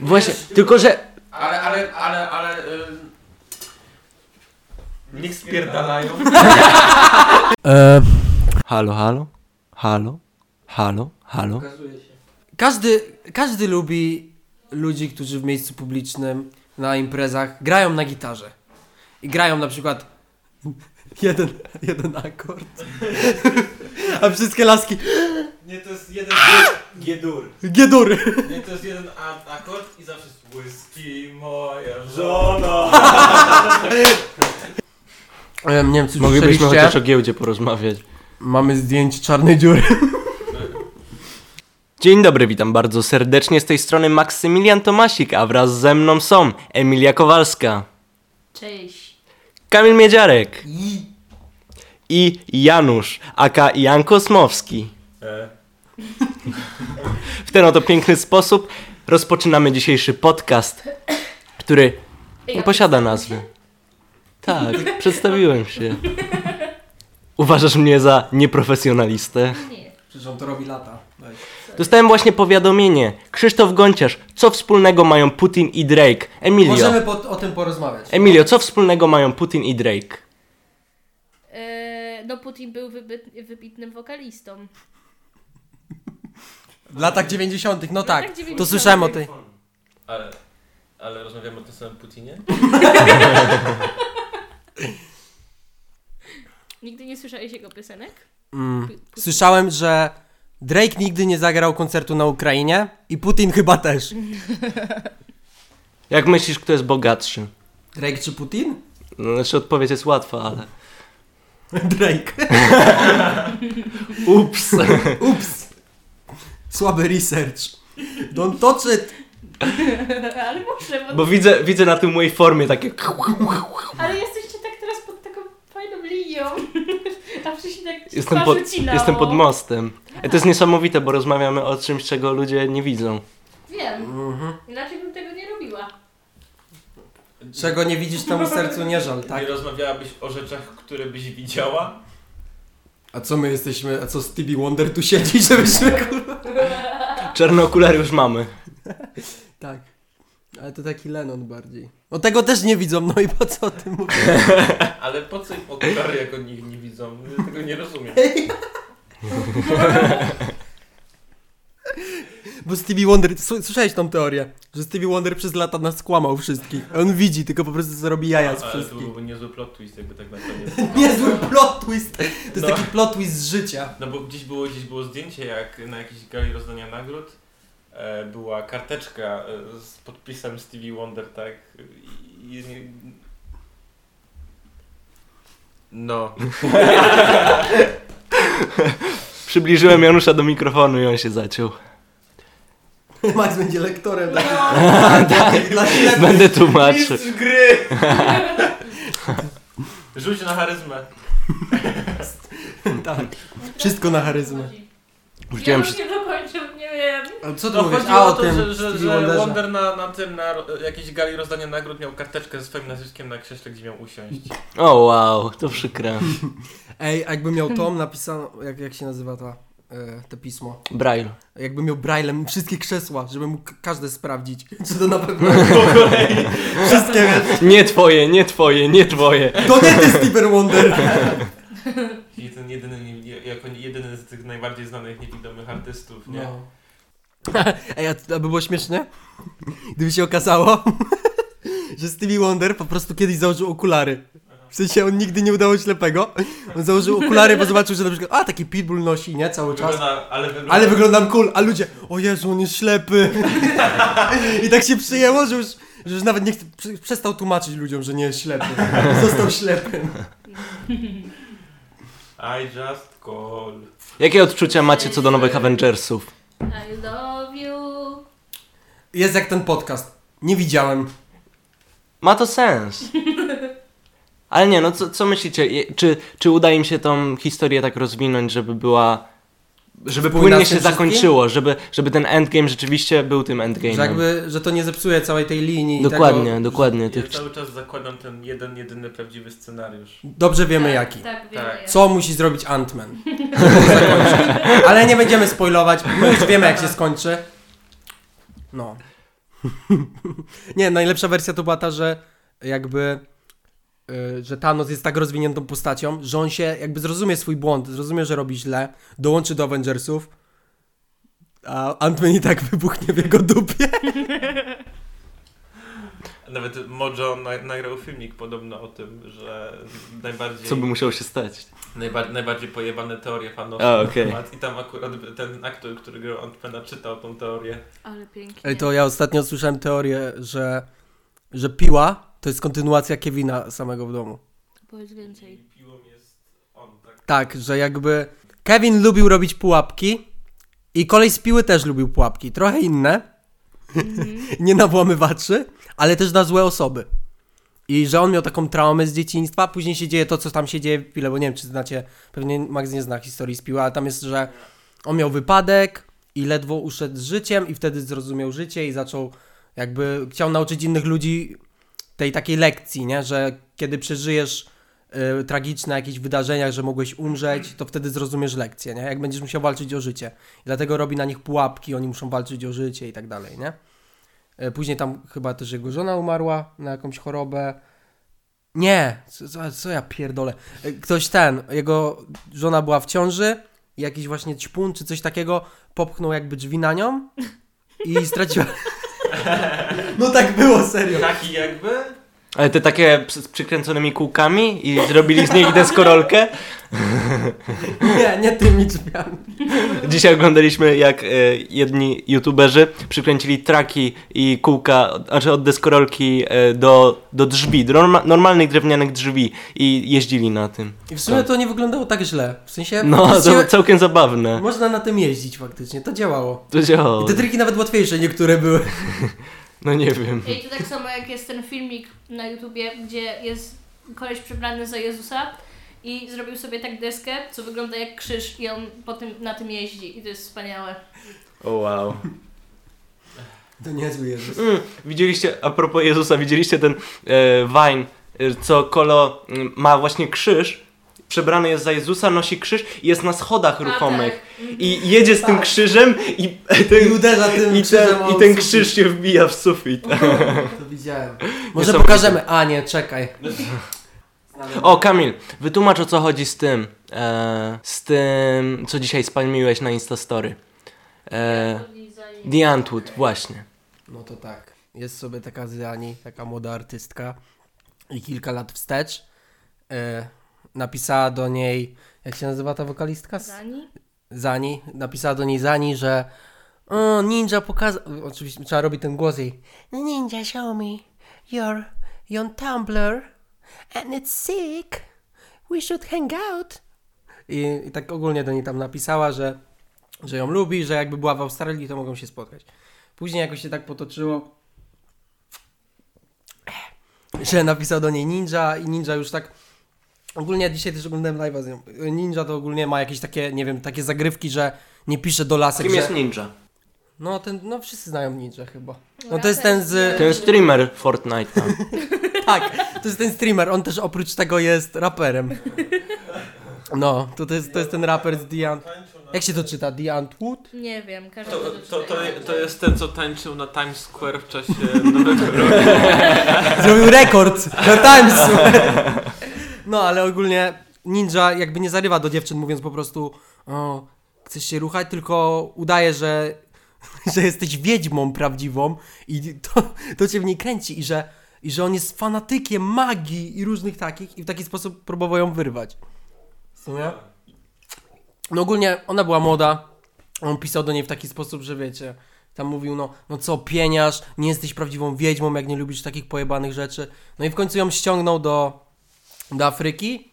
Właśnie, tylko że Ale, ale, ale, ale... ym, Niech spierdalają. E, halo, halo, halo, halo, halo. Każdy, każdy lubi ludzi, którzy w miejscu publicznym, na imprezach grają na gitarze. I grają na przykład jeden, jeden akord. A wszystkie laski Nie, to jest jeden G-dur. G-dury. Nie, to jest jeden a- akord i zawsze jest whisky moja żona. Nie wiem, czy Moglibyśmy słyszeliście? chociaż o giełdzie porozmawiać. Mamy zdjęcie czarnej dziury. Dzień dobry, witam bardzo serdecznie z tej strony Maksymilian Tomasik, a wraz ze mną są Emilia Kowalska, Cześć. Kamil Miedziarek i Janusz, aka Jan Kosmowski. E, W ten oto piękny sposób rozpoczynamy dzisiejszy podcast, który nie posiada nazwy. Tak, przedstawiłem się. Uważasz mnie za nieprofesjonalistę? Nie. Przecież on to robi lata. Dostałem właśnie powiadomienie. Krzysztof Gonciarz, co wspólnego mają Putin i Drake? Emilio, Możemy po, o tym porozmawiać. Emilio, co wspólnego mają Putin i Drake? E, no Putin był wybyt, wybitnym wokalistą. W latach 90. no W tak. latach To 90. słyszałem o tej. ale, ale rozmawiamy o tym samym Putinie? Nigdy nie słyszałeś jego piosenek? Mm. Słyszałem, że Drake nigdy nie zagrał koncertu na Ukrainie i Putin chyba też. Jak myślisz, kto jest bogatszy? Drake czy Putin? No, znaczy odpowiedź jest łatwa, ale... Drake. Ups! Ups. Słaby research. Don't touch it. Ale muszę, bo... Bo widzę, widzę na tym mojej formie takie... Ale jesteście tak teraz pod taką fajną linią. A wcześniej tak Jestem pod, ucinało. jestem pod mostem. I to jest niesamowite, bo rozmawiamy o czymś, czego ludzie nie widzą. Wiem. Mhm. Inaczej bym tego nie robiła. Czego nie widzisz, temu sercu nie żal, tak? Nie rozmawiałabyś o rzeczach, które byś widziała? A co my jesteśmy, a co Stevie Wonder tu siedzi, żebyśmy kurwa... Czarne okulary już mamy. Tak. Ale to taki Lennon bardziej. No tego też nie widzą, no i po co o tym mówię? Ale po co im okulary, jak oni ich nie widzą? Ja tego nie rozumiem. Bo Stevie Wonder, słyszałeś tą teorię, że Stevie Wonder przez lata nas skłamał wszystkich. On widzi, tylko po prostu zrobi jaja z Ale to wszystkich. byłby niezły plot twist, jakby tak na koniec. Niezły plot twist. To jest No. taki plot twist z życia. No bo gdzieś było, gdzieś było zdjęcie, jak na jakiejś gali rozdania nagród e, była karteczka e, z podpisem Stevie Wonder, tak? I, i. No. Przybliżyłem Janusza do mikrofonu i on się zaciął. Max będzie lektorem dla, No. dla, dla ślepych. Będę tłumaczył. Mistrz gry! Rzuć na charyzmę. Tak. Wszystko na charyzmę. Rzuciłem ja przy- już nie dokończę, nie wiem. A co No tu mówisz? chodziło A o to, tym że, że, że. Wonder na, na tym, na jakiejś gali rozdania nagród miał karteczkę ze swoim nazwiskiem na krześle, gdzie miał usiąść. O wow, to przykre. Ej, jakby miał tom napisano, jak, jak się nazywa ta, e, to pismo? Braille. Jakby miał braillem wszystkie krzesła, żeby mógł każde sprawdzić, czy to na pewno wszystkie wiesz. Nie twoje, nie twoje, nie twoje. To nie ty Stevie Wonder. I ten jedyny, jako jedyny z tych najbardziej znanych niewidomych artystów, nie? No. Ej, a to by było śmieszne? Gdyby się okazało, że Stevie Wonder po prostu kiedyś założył okulary. W sensie on nigdy nie udało ślepego. On założył okulary, bo zobaczył, że na przykład, a taki pitbull nosi, nie, cały czas. Wygląda, ale wygląda, Ale wyglądam cool, a ludzie, o Jezu, on jest ślepy. I tak się przyjęło, że już, że już nawet nie chce, prze- przestał tłumaczyć ludziom, że nie jest ślepy. Został ślepym. I just call. Jakie odczucia macie co do nowych Avengersów? I love you. Jest jak ten podcast. Nie widziałem. Ma to sens. Ale nie, no co, co myślicie? Czy, czy uda im się tą historię tak rozwinąć, żeby była... Żeby płynnie się zakończyło, żeby, żeby ten endgame rzeczywiście był tym Że endgame'em. jakby, że to nie zepsuje całej tej linii. Dokładnie, Tego. dokładnie. Ja Tych... cały czas zakładam ten jeden, jedyny prawdziwy scenariusz. Dobrze wiemy tak, jaki. Tak, wiemy Tak. Co musi zrobić Ant-Man? Ale nie będziemy spoilować, my już wiemy jak się skończy. No. Nie, najlepsza wersja to była ta, że jakby że Thanos jest tak rozwiniętą postacią, że on się jakby zrozumie swój błąd, zrozumie, że robi źle, dołączy do Avengersów, a Ant-Man i tak wybuchnie w jego dupie. Nawet Mojo na, nagrał filmik podobno o tym, że najbardziej, Co by musiało się stać? najba, najbardziej pojebane teorie fanowskie temat i tam akurat ten aktor, który grał Antmana czytał tą teorię. Ale pięknie. Ej, to ja ostatnio słyszałem teorię, że, że piła to jest kontynuacja Kevina samego w domu. Powiedz więcej. Piłą jest on, tak? Tak, że jakby Kevin lubił robić pułapki i kolej z piły też lubił pułapki. Trochę inne, Mhm. nie na włamywaczy, ale też na złe osoby. I że on miał taką traumę z dzieciństwa, później się dzieje to, co tam się dzieje w Pile, bo nie wiem, czy znacie, pewnie Max nie zna historii z Piły, ale tam jest, że on miał wypadek i ledwo uszedł z życiem i wtedy zrozumiał życie i zaczął jakby, chciał nauczyć innych ludzi tej takiej lekcji, nie, że kiedy przeżyjesz y, tragiczne jakieś wydarzenia, że mogłeś umrzeć, to wtedy zrozumiesz lekcję, nie, jak będziesz musiał walczyć o życie. I dlatego robi na nich pułapki, oni muszą walczyć o życie i tak dalej, nie. E, Później tam chyba też jego żona umarła na jakąś chorobę. Nie, co, co, ja pierdolę. E, Ktoś ten, jego żona była w ciąży jakiś właśnie ćpun czy coś takiego popchnął jakby drzwi na nią i straciła... No tak było, serio. Taki jakby? Ale te takie z przykręconymi kółkami i zrobili z nich deskorolkę. Nie, nie tymi drzwiami. Dzisiaj oglądaliśmy jak e, jedni youtuberzy przykręcili traki i kółka, znaczy od deskorolki e, do, do drzwi, do norma, normalnych drewnianych drzwi i jeździli na tym. I w sumie to nie wyglądało tak źle. W sensie... No, to całkiem zabawne. Można na tym jeździć faktycznie, to działało. To działało. I te triki nawet łatwiejsze niektóre były. No nie wiem. Ej, to tak samo jak jest ten filmik na YouTubie, gdzie jest koleś przebrany za Jezusa i zrobił sobie tak deskę, co wygląda jak krzyż i on potem na tym jeździ i to jest wspaniałe. O wow. To niezły Jezus. Mm, widzieliście, a propos Jezusa, widzieliście ten e, Vine, co Kolo mm, ma właśnie krzyż, przebrany jest za Jezusa, nosi krzyż i jest na schodach ruchomych. Tak. I jedzie z tym Tak. krzyżem i, I ten, uderza tym i, krzyżem ten, i ten krzyż się wbija w sufit. To widziałem. Może Niesamowite. pokażemy. A nie, czekaj. O, Kamil, wytłumacz o co chodzi z tym, e, z tym, co dzisiaj spalmiłeś na Instastory. E, The Antwood, właśnie. No to tak. Jest sobie taka Zani, taka młoda artystka i kilka lat wstecz e, napisała do niej, jak się nazywa ta wokalistka? Zani? Zani. Napisała do niej Zani, że o, ninja pokazał, oczywiście trzeba robić ten głos jej. Ninja show me your, your Tumblr and it's sick. We should hang out. I, I tak ogólnie do niej tam napisała, że, że ją lubi, że jakby była w Australii, to mogą się spotkać. Później jakoś się tak potoczyło, że napisał do niej Ninja i Ninja już tak... Ogólnie dzisiaj też oglądałem live'a z nią. Ninja to ogólnie ma jakieś takie, nie wiem, takie zagrywki, że nie pisze do lasek, Kim że... jest ninja? No ten, no wszyscy znają Ninja chyba. No to jest ten z... Ten streamer Fortnite tam. Tak, to jest ten streamer, on też oprócz tego jest raperem. No, to, to, jest, to jest ten raper z The Ant... Jak się to czyta? The Antwood? Nie wiem, każdy To, to, to, to, jest ten, co tańczył na Times Square w czasie Nowego Roku. Zrobił rekord na Timesu. No, ale ogólnie Ninja jakby nie zarywa do dziewczyn mówiąc po prostu o, chcesz się ruchać, tylko udaje, że, że jesteś wiedźmą prawdziwą i to, to cię w niej kręci i że, i że on jest fanatykiem magii i różnych takich i w taki sposób próbował ją wyrwać. Sumie? No ogólnie ona była młoda, on pisał do niej w taki sposób, że wiecie, tam mówił, no, no co, pieniarz, nie jesteś prawdziwą wiedźmą, jak nie lubisz takich pojebanych rzeczy. No i w końcu ją ściągnął do, do Afryki,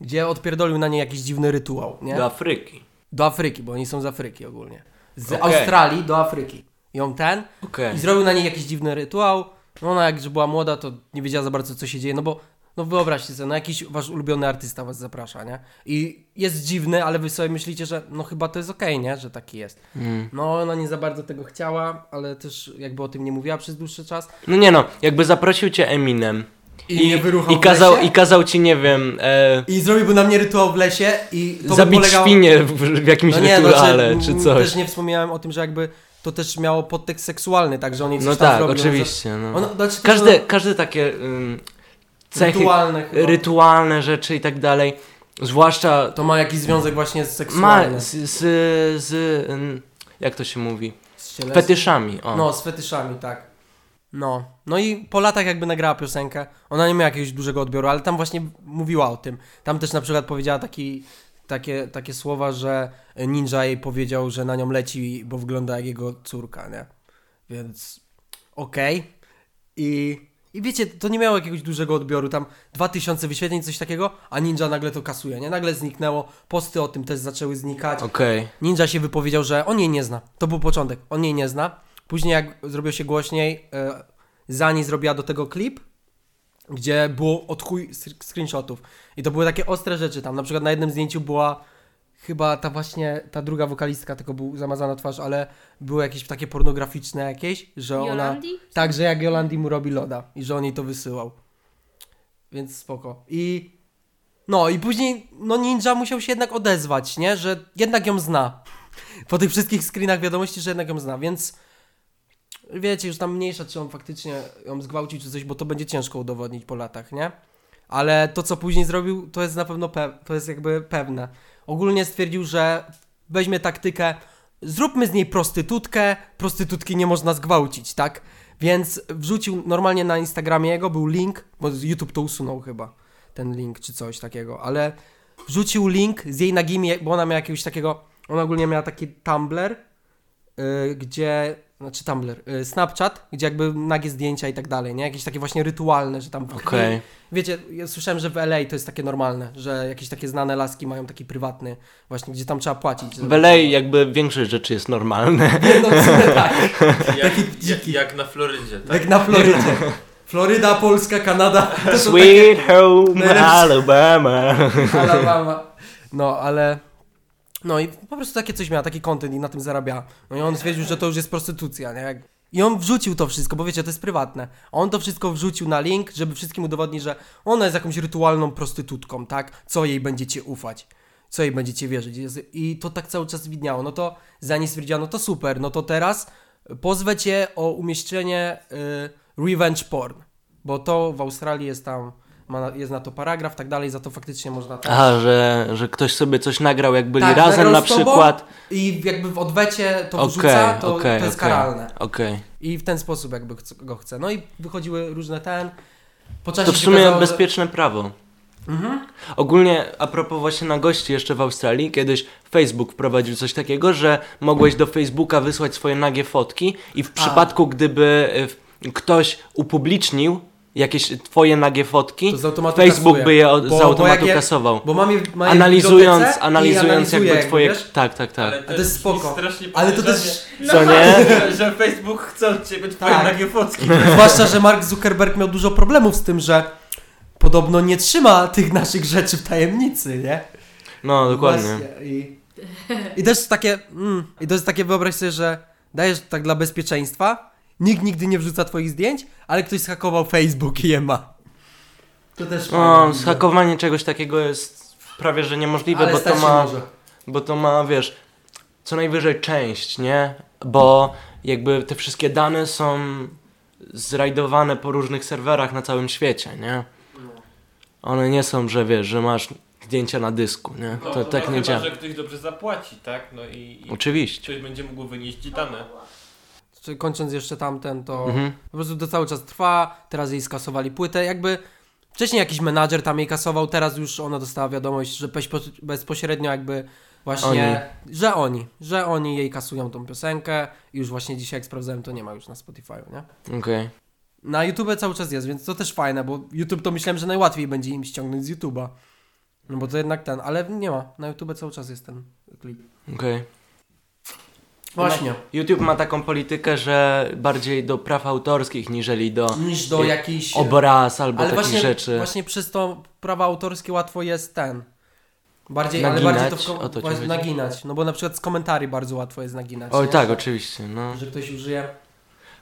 gdzie odpierdolił na niej jakiś dziwny rytuał, nie? Do Afryki. Do Afryki, bo oni są z Afryki ogólnie. Z Okej. Australii do Afryki. Ją ten Okej. i zrobił na niej jakiś dziwny rytuał. No ona jak była młoda, to nie wiedziała za bardzo co się dzieje, no bo no wyobraźcie sobie, no jakiś wasz ulubiony artysta was zaprasza, nie? I jest dziwny, ale wy sobie myślicie, że no chyba to jest okej, nie? Że taki jest. Mm. No ona nie za bardzo tego chciała, ale też jakby o tym nie mówiła przez dłuższy czas. No nie no, jakby zaprosił cię Eminem I, i w kazał, i kazał ci, nie wiem, e, I zrobiłby na mnie rytuał w lesie i to zabić polegało... świnię w, w jakimś no nie, rytuale znaczy, czy m, coś. Też nie wspomniałem o tym, że jakby to też miało podtekst seksualny, tak, że on jej coś No tam tak, oczywiście. No. Ono, znaczy, to, Każde, że każde takie ym, cechy, rytualne rytualne rzeczy i tak dalej, zwłaszcza To ma jakiś związek właśnie z ma seksualnym. z, z, z ym, jak to się mówi, Z cielesnym. fetyszami. O. No, z fetyszami, tak. No. No i po latach jakby nagrała piosenkę. Ona nie miała jakiegoś dużego odbioru, ale tam właśnie mówiła o tym. Tam też na przykład powiedziała taki, takie, takie słowa, że ninja jej powiedział, że na nią leci, bo wygląda jak jego córka, nie? Więc okej. I, I wiecie, to nie miało jakiegoś dużego odbioru, tam 2000 wyświetleń, coś takiego, a ninja nagle to kasuje, nie? Nagle zniknęło, posty o tym też zaczęły znikać. Okej. Ninja się wypowiedział, że on jej nie zna. To był początek. On jej nie zna. Później, jak zrobiło się głośniej, e, Zani zrobiła do tego klip, gdzie było od chuj screenshotów. I to były takie ostre rzeczy tam. Na przykład na jednym zdjęciu była chyba ta właśnie, ta druga wokalistka, tylko był zamazana twarz, ale były jakieś takie pornograficzne jakieś, że ona... Tak, że jak Jolandi mu robi loda i że on jej to wysyłał. Więc spoko. I no i później no Ninja musiał się jednak odezwać, nie? Że jednak ją zna. Po tych wszystkich screenach wiadomości, że jednak ją zna, więc wiecie, już tam mniejsza, czy on faktycznie ją zgwałcił czy coś, bo to będzie ciężko udowodnić po latach, nie? Ale to, co później zrobił, to jest na pewno pe- to jest jakby pewne. Ogólnie stwierdził, że weźmie taktykę, zróbmy z niej prostytutkę, prostytutki nie można zgwałcić, tak? Więc wrzucił normalnie na Instagramie jego, był link, bo YouTube to usunął chyba, ten link czy coś takiego, ale wrzucił link z jej nagimi, bo ona miała jakiegoś takiego, ona ogólnie miała taki Tumblr, yy, gdzie, znaczy Tumblr, yy, Snapchat, gdzie jakby nagie zdjęcia i tak dalej, nie? Jakieś takie właśnie rytualne, że tam... Okej. Wiecie, ja słyszałem, że w LA to jest takie normalne, że jakieś takie znane laski mają taki prywatny, właśnie, gdzie tam trzeba płacić. W LA jakby większość rzeczy jest normalne. No, tak, Jak, jak, jak na Florydzie, tak? jak na Florydzie. Floryda, Polska, Kanada, Sweet home najlepsze- Alabama. Alabama. No, ale... No i po prostu takie coś miała, taki content i na tym zarabiała. No i on stwierdził, że to już jest prostytucja, nie? I on wrzucił to wszystko, bo wiecie, to jest prywatne. On to wszystko wrzucił na link, żeby wszystkim udowodnić, że ona jest jakąś rytualną prostytutką, tak? Co jej będziecie ufać? Co jej będziecie wierzyć? I to tak cały czas widniało. No to Zani stwierdziła, no to super, no to teraz pozwę cię o umieszczenie y, revenge porn. Bo to w Australii jest tam, ma, jest na to paragraf, tak dalej, za to faktycznie można tam... A, że, że ktoś sobie coś nagrał, jak byli Tak, razem na przykład. I jakby w odwecie to wrzuca, to, okej, to jest okej. karalne. Okej. I w ten sposób jakby go chce. No i wychodziły różne ten. Po czasie To w sumie okazało, że- bezpieczne prawo. Mhm. Ogólnie, a propos właśnie na gości jeszcze w Australii, kiedyś Facebook wprowadził coś takiego, że mogłeś do Facebooka wysłać swoje nagie fotki i w przypadku, gdyby y, ktoś upublicznił jakieś twoje nagie fotki, To Facebook kasuje. by je od, Bo- z bo automatu je- kasował. Bo Analizując, w bibliotece i analizując analizuje jakby twoje... wiesz? tak, tak, tak. Ale to jest spoko. strasznie Ale to też, Co nie? że, że Facebook chce od ciebie twoje Tak. nagie fotki. zwłaszcza, że Mark Zuckerberg miał dużo problemów z tym, że podobno nie trzyma tych naszych rzeczy w tajemnicy, nie? No, dokładnie. I, I też takie, mm, i to jest takie, wyobraź sobie, że dajesz tak dla bezpieczeństwa, nikt nigdy nie wrzuca twoich zdjęć, ale ktoś zhakował Facebook i je ma. To też No, fajne. zhakowanie czegoś takiego jest prawie że niemożliwe, Ale bo stać to się ma... może. Bo to ma, wiesz, co najwyżej część, nie? Bo jakby te wszystkie dane są zrajdowane po różnych serwerach na całym świecie, nie? One nie są, że wiesz, że masz zdjęcia na dysku, nie? No, To tak no, nie chyba, działa. że ktoś dobrze zapłaci, tak? No i, i Oczywiście. ktoś będzie mógł wynieść ci dane. Kończąc jeszcze tamten, to Mhm. po prostu to cały czas trwa, teraz jej skasowali płytę, jakby wcześniej jakiś menadżer tam jej kasował, teraz już ona dostała wiadomość, że bezpo- bezpośrednio jakby właśnie, że oni, że oni jej kasują tą piosenkę i już właśnie dzisiaj jak sprawdzałem, to nie ma już na Spotify'u, nie? Okej. Na YouTube cały czas jest, więc to też fajne, bo YouTube to myślałem, że najłatwiej będzie im ściągnąć z YouTube'a. No bo to jednak ten, ale nie ma. Na YouTube cały czas jest ten klip. Okej. Właśnie. YouTube ma taką politykę, że bardziej do praw autorskich niżeli do Niż do Je- jakichś... obraz albo Ale takich właśnie, rzeczy. właśnie przez to prawa autorskie łatwo jest ten. Bardziej, ale Naginać? bardziej to, w to właśnie naginać. No bo na przykład z komentarzy bardzo łatwo jest naginać. Oj nie? tak, oczywiście, no. Że ktoś użyje.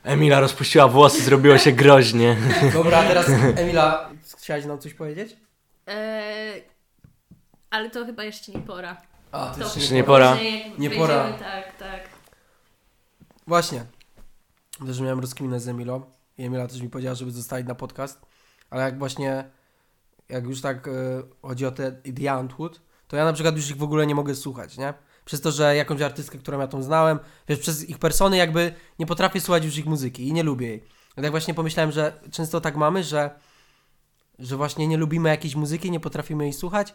Emila rozpuściła włosy, zrobiło się groźnie. Dobra, a teraz Emila, chciałaś nam coś powiedzieć? Eee, ale to chyba jeszcze nie pora. A, to To jeszcze nie pora. później jak Nie pora. Tak, tak. Właśnie. Też miałem rozkminę z Emilą i Emila też mi powiedziała, żeby zostawić na podcast, ale jak właśnie, jak już tak e, chodzi o te The Antwood, to ja na przykład już ich w ogóle nie mogę słuchać, nie? Przez to, że jakąś artystkę, którą ja tą znałem, wiesz, przez ich persony jakby nie potrafię słuchać już ich muzyki i nie lubię jej. Ale tak właśnie pomyślałem, że często tak mamy, że, że właśnie nie lubimy jakiejś muzyki, nie potrafimy jej słuchać,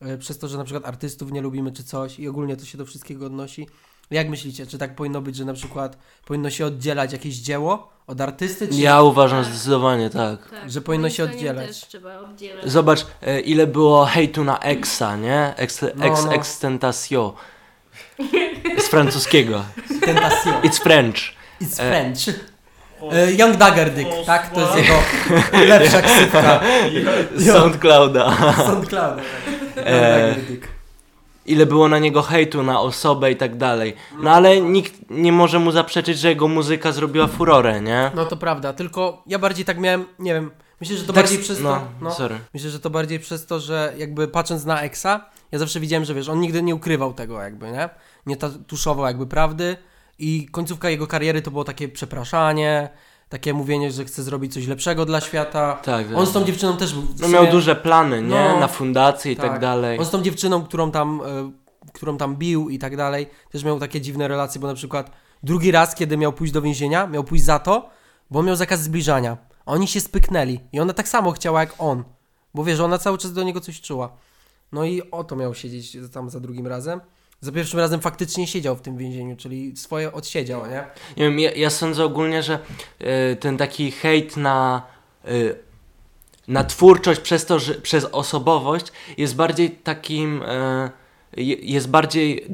e, przez to, że na przykład artystów nie lubimy czy coś i ogólnie to się do wszystkiego odnosi. Jak myślicie, czy tak powinno być, że na przykład powinno się oddzielać jakieś dzieło od artysty, czy Ja uważam zdecydowanie tak. Tak, Że powinno się oddzielać. Też trzeba oddzielać. Zobacz, e, ile było hejtu na Exa, nie? Ex, No, ex no. extentasio. Z francuskiego. It's French. It's E, French. E, Young Daggerdick, tak? To jest jego lepsza ksywka. Z SoundClouda. SoundCloud. Young E, Daggerdick. Ile było na niego hejtu, na osobę i tak dalej. No ale nikt nie może mu zaprzeczyć, że jego muzyka zrobiła furorę, nie? No to prawda, tylko ja bardziej tak miałem, nie wiem, myślę, że to Tak bardziej przez no, to, no, sorry. myślę, że to bardziej przez to, że jakby patrząc na Exa, ja zawsze widziałem, że wiesz, on nigdy nie ukrywał tego jakby, nie? Nie tuszował jakby prawdy i końcówka jego kariery to było takie przepraszanie, takie mówienie, że chce zrobić coś lepszego dla świata. Tak, tak. On z tą dziewczyną też w No sumie- miał duże plany, nie? No, na fundację i tak, tak. dalej. On z tą dziewczyną, którą tam, e, którą tam bił i tak dalej, też miał takie dziwne relacje, bo na przykład drugi raz, kiedy miał pójść do więzienia, miał pójść za to, bo miał zakaz zbliżania. Oni się spyknęli i ona tak samo chciała jak on, bo wiesz, ona cały czas do niego coś czuła. No i o to miał siedzieć tam za drugim razem. Za pierwszym razem faktycznie siedział w tym więzieniu, czyli swoje odsiedział, nie? Nie wiem, ja, ja sądzę ogólnie, że e, ten taki hejt na, e, na twórczość przez to, że przez osobowość jest bardziej takim, je- jest bardziej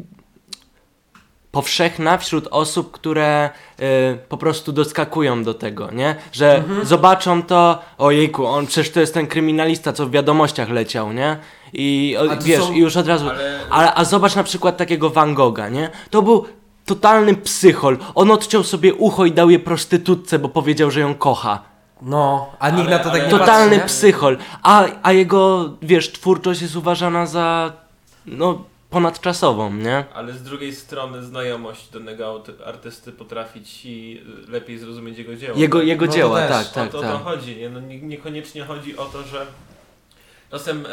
powszechna wśród osób, które e, po prostu doskakują do tego, nie? Że Mhm. zobaczą to, ojejku, on przecież to jest ten kryminalista, co w wiadomościach leciał, nie? I o, A wiesz, są- i już od razu... Ale Ale, a zobacz na przykład takiego Van Gogha, nie? To był totalny psychol. On odciął sobie ucho i dał je prostytutce, bo powiedział, że ją kocha. No, a nikt Ale- na to tak ale- nie Totalny patrzy, nie? psychol. A, a jego, wiesz, twórczość jest uważana za, no, ponadczasową, nie? Ale z drugiej strony znajomość danego artysty potrafi ci lepiej zrozumieć jego dzieło. Jego, tak? jego No dzieła, też. tak, o tak, to, o tak. to chodzi, nie? No, nie, niekoniecznie chodzi o to, że czasem e,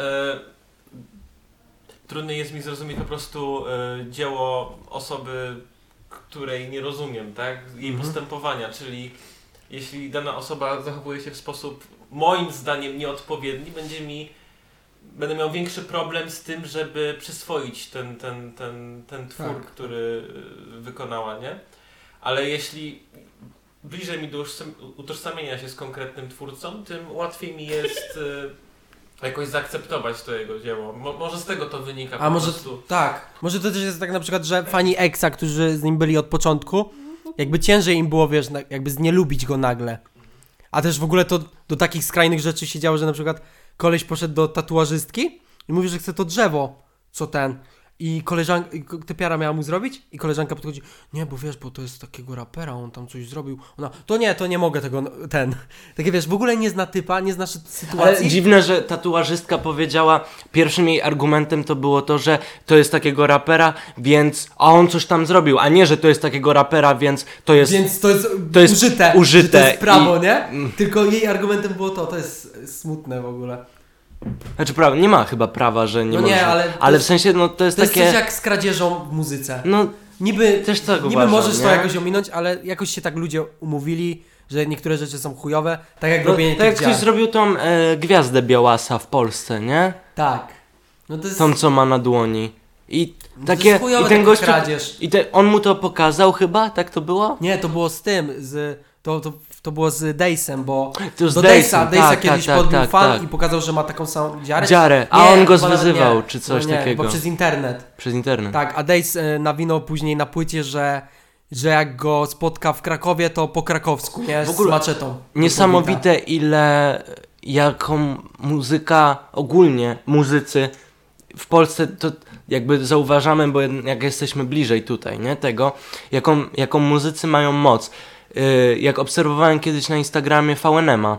trudno jest mi zrozumieć po prostu e, dzieło osoby, której nie rozumiem, tak? Jej Mhm. postępowania, czyli jeśli dana osoba zachowuje się w sposób moim zdaniem nieodpowiedni, będzie mi będę miał większy problem z tym, żeby przyswoić ten, ten, ten, ten twór, Tak. który y, wykonała, nie? Ale jeśli bliżej mi do utożsam- utożsamienia się z konkretnym twórcą, tym łatwiej mi jest y, jakoś zaakceptować to jego dzieło. Mo, może z tego to wynika A po może prostu. tak, może to też jest tak na przykład, że fani Exa, którzy z nim byli od początku, jakby ciężej im było, wiesz, jakby znielubić go nagle. A też w ogóle to do takich skrajnych rzeczy się działo, że na przykład koleś poszedł do tatuażystki i mówi, że chce to drzewo, co ten. I koleżanka, typiara miała mu zrobić i koleżanka podchodzi, nie, bo wiesz, bo to jest takiego rapera, on tam coś zrobił. Ona, to nie, to nie mogę tego, ten. Takie wiesz, w ogóle nie zna typa, nie zna sy- Ale sytuacji. dziwne, że tatuażystka powiedziała, pierwszym jej argumentem to było to, że to jest takiego rapera, więc, a on coś tam zrobił, a nie, że to jest takiego rapera, więc to jest... Więc to jest, to jest użyte, użyte to jest prawo, i- nie? Tylko jej argumentem było to, to jest smutne w ogóle. Znaczy, prawa, nie ma chyba prawa, że nie No nie, ale to ale jest- w sensie, no to jest To jest takie... coś jak z kradzieżą w muzyce. No, Niby, też tak niby uważam, możesz to nie? jakoś ominąć, ale jakoś się tak ludzie umówili, że niektóre rzeczy są chujowe, tak jak no robienie tak jak ktoś zrobił tą e, gwiazdę Białasa w Polsce, nie? Tak. No to jest... Tą, co ma na dłoni. I to takie... jest chujowe I ten gościu... kradzież. I te, on mu to pokazał chyba? Tak to było? Nie, to było z tym, z... To, to, to było z Daysem, bo To z do Dejsem, Dejsa, Dejsa tak, kiedyś tak, podbił tak, fan tak. i pokazał, że ma taką samą dziarę. Dziarę, a Nie, on go zwyzywał, nie. czy coś nie, takiego. Bo przez internet. Przez internet. Tak, a Days e, nawinął później na płycie, że, że jak go spotka w Krakowie, to po krakowsku, nie? W ogóle Z maczetą. Niesamowite ile jaką muzyka ogólnie muzycy w Polsce to jakby zauważamy, bo jak jesteśmy bliżej tutaj, nie, tego, jaką, jaką muzycy mają moc. Yy, jak obserwowałem kiedyś na Instagramie VNM-a,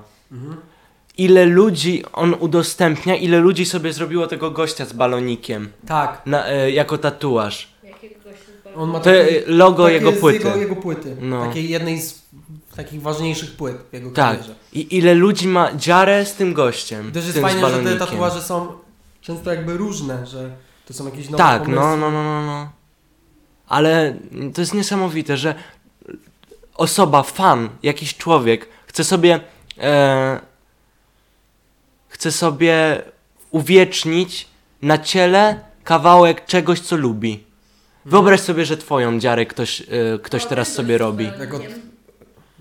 ile ludzi on udostępnia, ile ludzi sobie zrobiło tego gościa z balonikiem Tak. na, yy, jako tatuaż. Jakiego gościa z On ma To logo takie jego płyty. Jego, jego płyty. No. Takiej jednej z takich ważniejszych płyt w jego Tak. karierze. I ile ludzi ma dziarę z tym gościem. Też jest tym z fajne, że te tatuaże są często jakby różne, że to są jakieś nowe Tak, pomysły. no, no, no, no, no. Ale to jest niesamowite, że osoba, fan, jakiś człowiek chce sobie e, chce sobie uwiecznić na ciele kawałek czegoś, co lubi. Wyobraź sobie, że twoją dziarę ktoś, e, ktoś O, teraz ten sobie robi.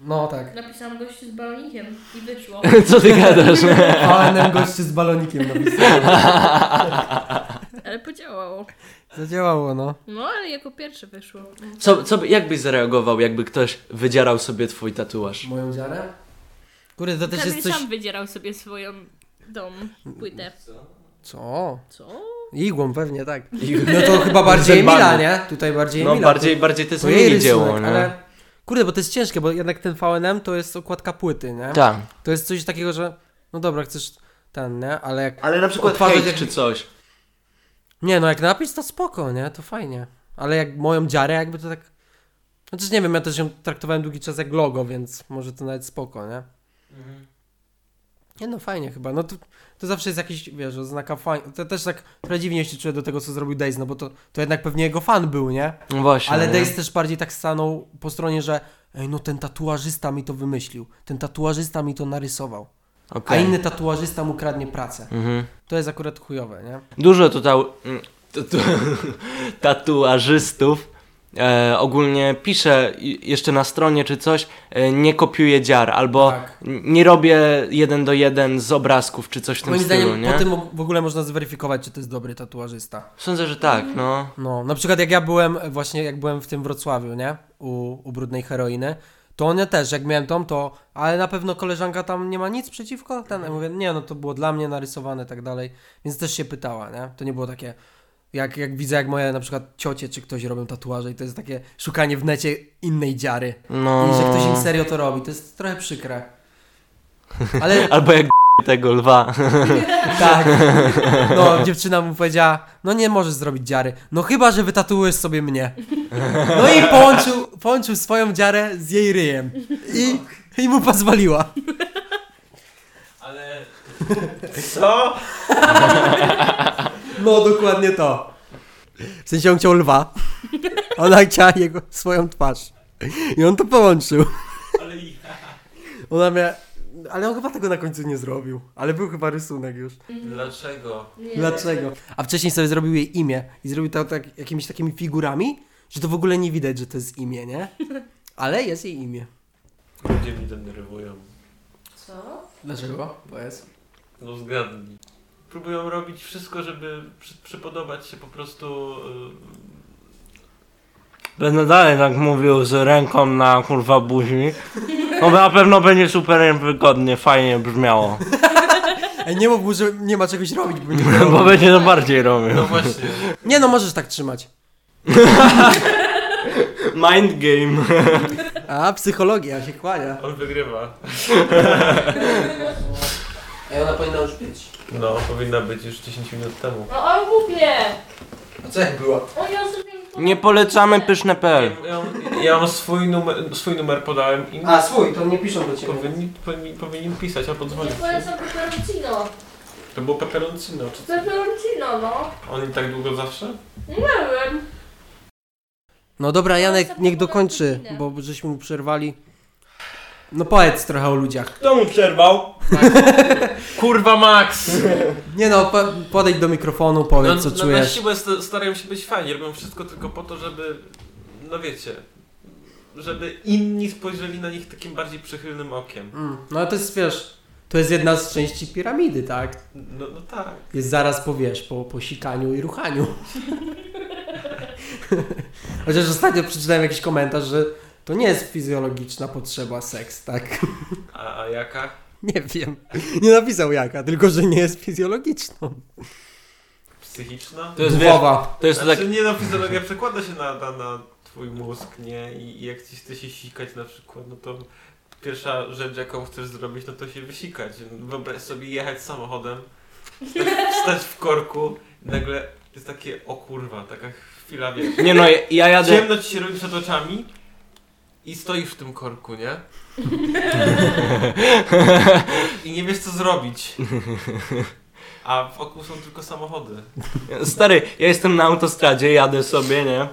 No tak. Napisałam gościu z balonikiem i wyszło. Co ty gadasz? ANM goście z balonikiem napisał. Ale podziałało. Zadziałało, no. No, ale jako pierwsze wyszło. Co, co, by- jak byś zareagował, jakby ktoś wydzierał sobie twój tatuaż? Moją dziarę? Kurde, to też Kamil jest coś... sam wydzierał sobie swoją dom, płytę. Co? Co? Igłą pewnie, tak. No to chyba bardziej. Emila, nie? Tutaj bardziej No Emila. bardziej, bardziej to jest to jej mini rysunek, dzieło, nie? ale... Kurde, bo to jest ciężkie, bo jednak ten VNM to jest okładka płyty, nie? Tak. To jest coś takiego, że no dobra, chcesz ten, nie? Ale jak... Ale na przykład Odtwarzać hejt jak- czy coś. Nie, no jak napis to spoko, nie? To fajnie. Ale jak moją dziarę jakby to tak... Znaczy nie wiem, ja też ją traktowałem długi czas jak logo, więc może to nawet spoko, nie? Nie no, fajnie chyba. No to, to zawsze jest jakiś, wiesz, oznaka fajnie. To też tak trochę dziwnie się czuję do tego, co zrobił Days, no bo to, to jednak pewnie jego fan był, nie? No właśnie. Ale nie? Days też bardziej tak stanął po stronie, że ej, no ten tatuażysta mi to wymyślił. Ten tatuażysta mi to narysował. A Okej. inny tatuażysta mu kradnie pracę. Mhm. To jest akurat chujowe, nie? Dużo tutaj mm, tatu, tatuażystów e, ogólnie pisze i- jeszcze na stronie czy coś, e, nie kopiuję dziar, albo Tak. nie robię jeden do jeden z obrazków czy coś w tym Moim stylu, zdaniem nie? po tym w ogóle można zweryfikować, czy to jest dobry tatuażysta. Sądzę, że tak, no. No, na przykład jak ja byłem właśnie, jak byłem w tym Wrocławiu, nie? U, u Brudnej Heroiny, to one też, jak miałem tą, to, ale na pewno koleżanka tam nie ma nic przeciwko, ten, ja mówię, nie, no to było dla mnie narysowane, tak dalej, więc też się pytała, nie? To nie było takie, jak, jak widzę, jak moje na przykład ciocie czy ktoś robią tatuaże i to jest takie szukanie w necie innej dziary no. i że ktoś im serio to robi, to jest trochę przykre. Ale Albo jak tego lwa. Tak. No, dziewczyna mu powiedziała, no nie możesz zrobić dziary. No chyba, że wytatuujesz sobie mnie. No i połączył, połączył swoją dziarę z jej ryjem. I, i mu pozwoliła. Ale... Co? No, dokładnie to. W sensie on chciał lwa. Ona chciała jego, swoją twarz. I on to połączył. Ale ja... Ona miała... Ale on chyba tego na końcu nie zrobił. Ale był chyba rysunek już. Dlaczego? Nie. Dlaczego? A wcześniej sobie zrobił jej imię i zrobił to tak jakimiś takimi figurami, że to w ogóle nie widać, że to jest imię, nie? Ale jest jej imię. Ludzie mi denerwują. Co? Dlaczego? Bo jest. No zgadnij. Próbują robić wszystko, żeby przy, przypodobać się po prostu... Będę dalej tak mówił z ręką na kurwa buzi. No na pewno będzie super wygodnie, fajnie brzmiało. Ej, nie mów mu, że nie ma czegoś robić, bo nie Bo będzie to bardziej robił. No właśnie. Nie no, możesz tak trzymać. Mind game. A, psychologia się kłania. On wygrywa. Ej, ona powinna już być. No, powinna być już 10 minut temu. No on głupie! A co jak była? O, ja sobie Nie polecamy pyszne.pl. Ja, ja, ja mam swój numer, swój numer podałem im. A, swój, to nie piszą do ciebie. Powinni, powinni, powinien pisać albo Nie dzwonić. polecam peperoncino. To było peperoncino, czy co? Peperoncino, no. Oni tak długo zawsze? Nie wiem. No dobra, Janek, niech dokończy, bo żeśmy mu przerwali. No powiedz trochę o ludziach. Kto mu przerwał? Kurwa Max! Nie no, po, podejdź do mikrofonu, powiedz No, co no, czujesz. Na siłę st- starają się być fajni, robią wszystko tylko po to, żeby, no wiecie, żeby inni spojrzeli na nich takim bardziej przychylnym okiem. Mm, no ale to jest, wiesz, to jest jedna z części piramidy, tak? No, no tak. Jest zaraz po, wiesz, po, po sikaniu i ruchaniu. Chociaż ostatnio przeczytałem jakiś komentarz, że to nie jest fizjologiczna potrzeba seks, tak? A, a jaka? Nie wiem. Nie napisał jaka, tylko że nie jest fizjologiczną. Psychiczna? To jest, Głowa. to jest tak... Znaczy nie no, fizjologia przekłada się na, na, na twój mózg, nie? I, I jak ci chce się sikać na przykład, no to pierwsza rzecz jaką chcesz zrobić, no to się wysikać. Wyobraź sobie jechać samochodem, stać, stać w korku i nagle jest takie, o kurwa, taka chwila, wiesz. Nie no, ja, ja jadę... Ciemno ci się robi przed oczami i stoisz w tym korku, nie? I nie wiesz co zrobić. A wokół są tylko samochody. Stary, ja jestem na autostradzie, jadę sobie, nie?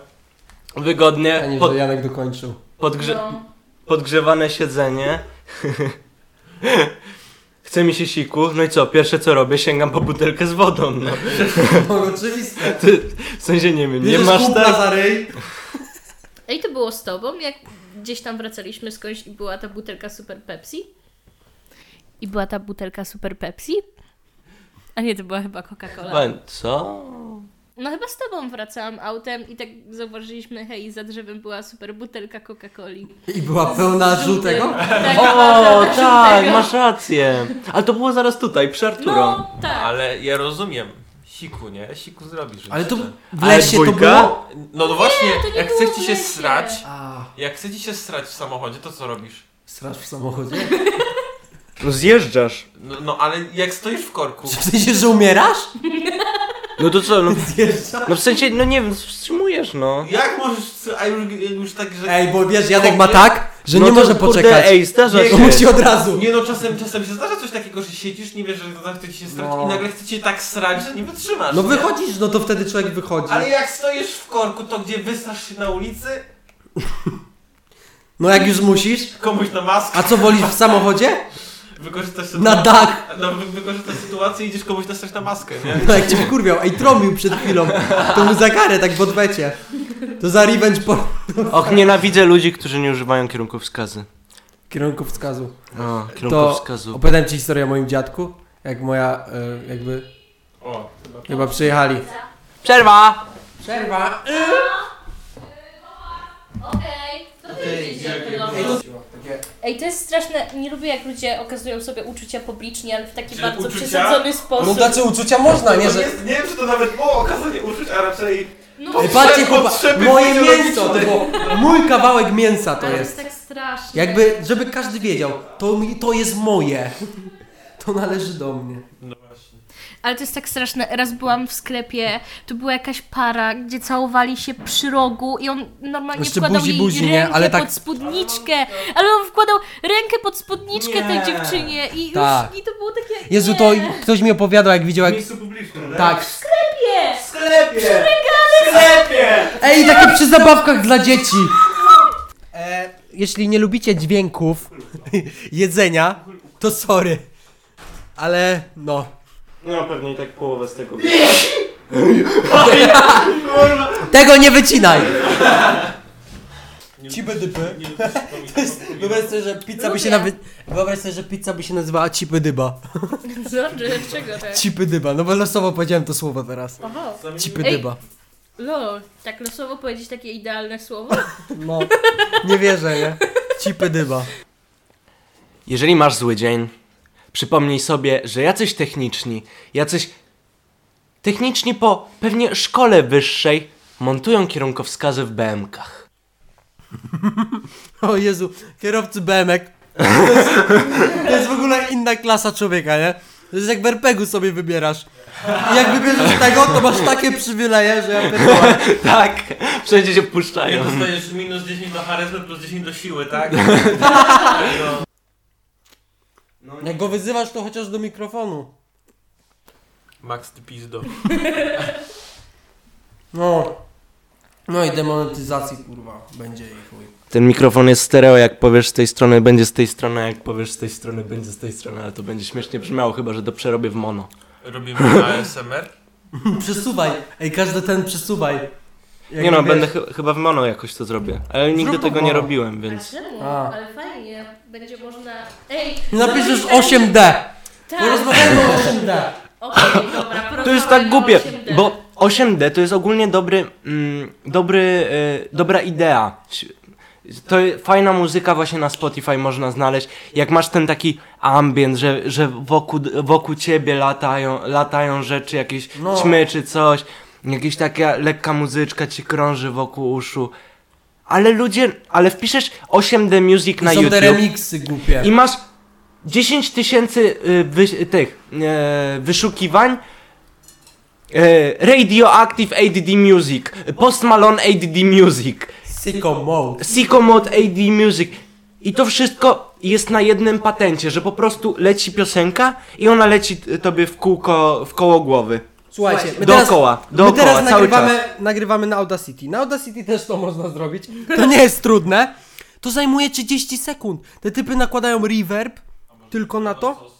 Wygodnie, A nie, pod, że Janek dokończył. podgrze No. podgrzewane siedzenie. Chce mi się siku, no i co? Pierwsze co robię, sięgam po butelkę z wodą, no. No oczywiste. Ty, w sensie nie wiem, nie Bierzesz masz tak? za ryj. Ej, to było z tobą, jak gdzieś tam wracaliśmy skądś i była ta butelka Super Pepsi? I była ta butelka Super Pepsi? A nie, to była chyba Coca-Cola. Co? No chyba z tobą wracałam autem i tak zauważyliśmy, hej, za drzewem była super butelka Coca-Coli. I była pełna żółtego? Tak, O, była tak, żółtego. masz rację. Ale to było zaraz tutaj, przy Arturo. No, tak. Ale ja rozumiem. Siku, nie? Siku zrobisz. Ale to w lesie to było? No, no właśnie, to nie jak chce ci się srać, A, jak chce ci się srać w samochodzie, to co robisz? straż w samochodzie? No zjeżdżasz. No, no ale jak stoisz w korku, W sensie, że umierasz? No to co, no, Zjeżdżasz? no w sensie, no nie wiem, wstrzymujesz, no. jak możesz, a już, już tak, że... Ej, bo wiesz, Janek ma tak, że no nie to, może kurde, poczekać. Ej, zdarza się. Musi od razu. Nie no, czasem, czasem się zdarza coś takiego, że siedzisz, nie wiesz, że to chce ci się srać No. i nagle chce cię tak srać, że nie wytrzymasz. No nie? wychodzisz, no to wtedy człowiek wychodzi. Ale jak stoisz w korku, to gdzie wystrasz się na ulicy, No jak już musisz. komuś na maskę, A co wolisz w samochodzie? wykorzystasz Na sytuację, dach. no, wy- wykorzystasz sytuację i idziesz komuś nasrać na maskę, nie? No jak cię wkurwiał, ej trąbił przed chwilą. To mu za karę, tak w odwecie. To za revenge po Och, nienawidzę ludzi, którzy nie używają kierunkowskazy. kierunkowskazu. O, To kierunkowskazu. opowiadam ci historię o moim dziadku. Jak moja, e, jakby, O, chyba. chyba przyjechali. Przerwa! Przerwa. Okej, to ty Ej, to jest straszne, nie lubię jak ludzie okazują sobie uczucia publicznie, ale w taki Czy bardzo uczucia? przesadzony sposób. No znaczy uczucia można, nie, że... jest, nie wiem, czy to nawet było okazanie uczuć, a raczej... No, Ej, patrzcie chłopa, potrzeby moje mięso, to było mój kawałek mięsa to ale jest. tak straszne. Jakby, żeby każdy wiedział, to, mi, to jest moje. To należy do mnie. No. Ale to jest tak straszne. Raz byłam w sklepie, tu była jakaś para, gdzie całowali się przy rogu i on normalnie Jeszcze wkładał buzi, jej buzi, rękę nie? Ale tak- pod spódniczkę. Ale on wkładał rękę pod spódniczkę tej Nie. dziewczynie i Tak. już i to było takie. Jezu, nie. to ktoś mi opowiadał, jak widział, W jak... miejscu publicznym, Tak. Nie. W sklepie! W sklepie! Ej, takie przy zabawkach dla dzieci. E, jeśli nie lubicie dźwięków jedzenia, to sorry. Ale no. No pewnie i tak połowę z tego. Tego nie wycinaj! Cipy dypy. nie- Wyobraź sobie, że pizza by się Lubię. nawy... Wyobraź sobie, że pizza by się nazywała cipy dyba. Dobrze, czego tak? Cipy dyba, no bo losowo powiedziałem to słowo teraz. Oho. Cipy Ej. dyba. Lol, tak losowo powiedzieć takie idealne słowo? No, nie wierzę, nie? Cipy dyba. Jeżeli masz zły dzień, przypomnij sobie, że jacyś techniczni, jacyś techniczni po pewnie szkole wyższej montują kierunkowskazy w BMKach. O Jezu, kierowcy BMek. To jest, to jest w ogóle inna klasa człowieka, nie? To jest jak w RPG-u sobie wybierasz. I jak wybierzesz tego, to masz takie przywileje, że ja pierdolę. tak, wszędzie się puszczają. dostajesz minus 10 do charyzmy plus 10 do siły, tak? No. Jak go wyzywasz, to chociaż do mikrofonu. Max ty pizdo. No. No i demonetyzacji, kurwa, będzie i chuj. Ten mikrofon jest stereo, jak powiesz z tej strony, będzie z tej strony, a jak powiesz z tej strony, będzie z tej strony, ale to będzie śmiesznie brzmiało, chyba że to przerobię w mono. Robimy ASMR? Przesuwaj. Ej, każdy ten przesuwaj. Jak nie no, wiesz- będę chy- chyba w mono jakoś to zrobię, ale nigdy Zrób tego nie robiłem, więc... Czemu? A. Ale fajnie. Będzie można... Ej! Napiszesz zrobić 8D. Tak. Porozmawiajmy o 8D. Okej, dobra, To jest tak głupie, o 8D. bo 8D to jest ogólnie dobry, mm, dobry, e, dobra idea. To fajna muzyka właśnie na Spotify można znaleźć. Jak masz ten taki ambient, że, że wokół, wokół ciebie latają, latają rzeczy, jakieś No. ćmy czy coś, jakaś taka lekka muzyczka ci krąży wokół uszu. Ale ludzie, ale wpiszesz 8D Music na Są te YouTube remiksy głupie. i masz 10 tysięcy y, wy, tych e, wyszukiwań e, Radioactive ADD Music, Post Malone ADD Music, Sicko mode. Sicko Mode ADD Music. I to wszystko jest na jednym patencie, że po prostu leci piosenka i ona leci t- tobie w kółko, w koło głowy. Słuchajcie, my Dookoła, teraz, dookoła, my teraz cały nagrywamy, nagrywamy na Audacity. Na Audacity też to można zrobić. To nie jest trudne. To zajmuje 30 sekund. Te typy nakładają reverb tylko na to.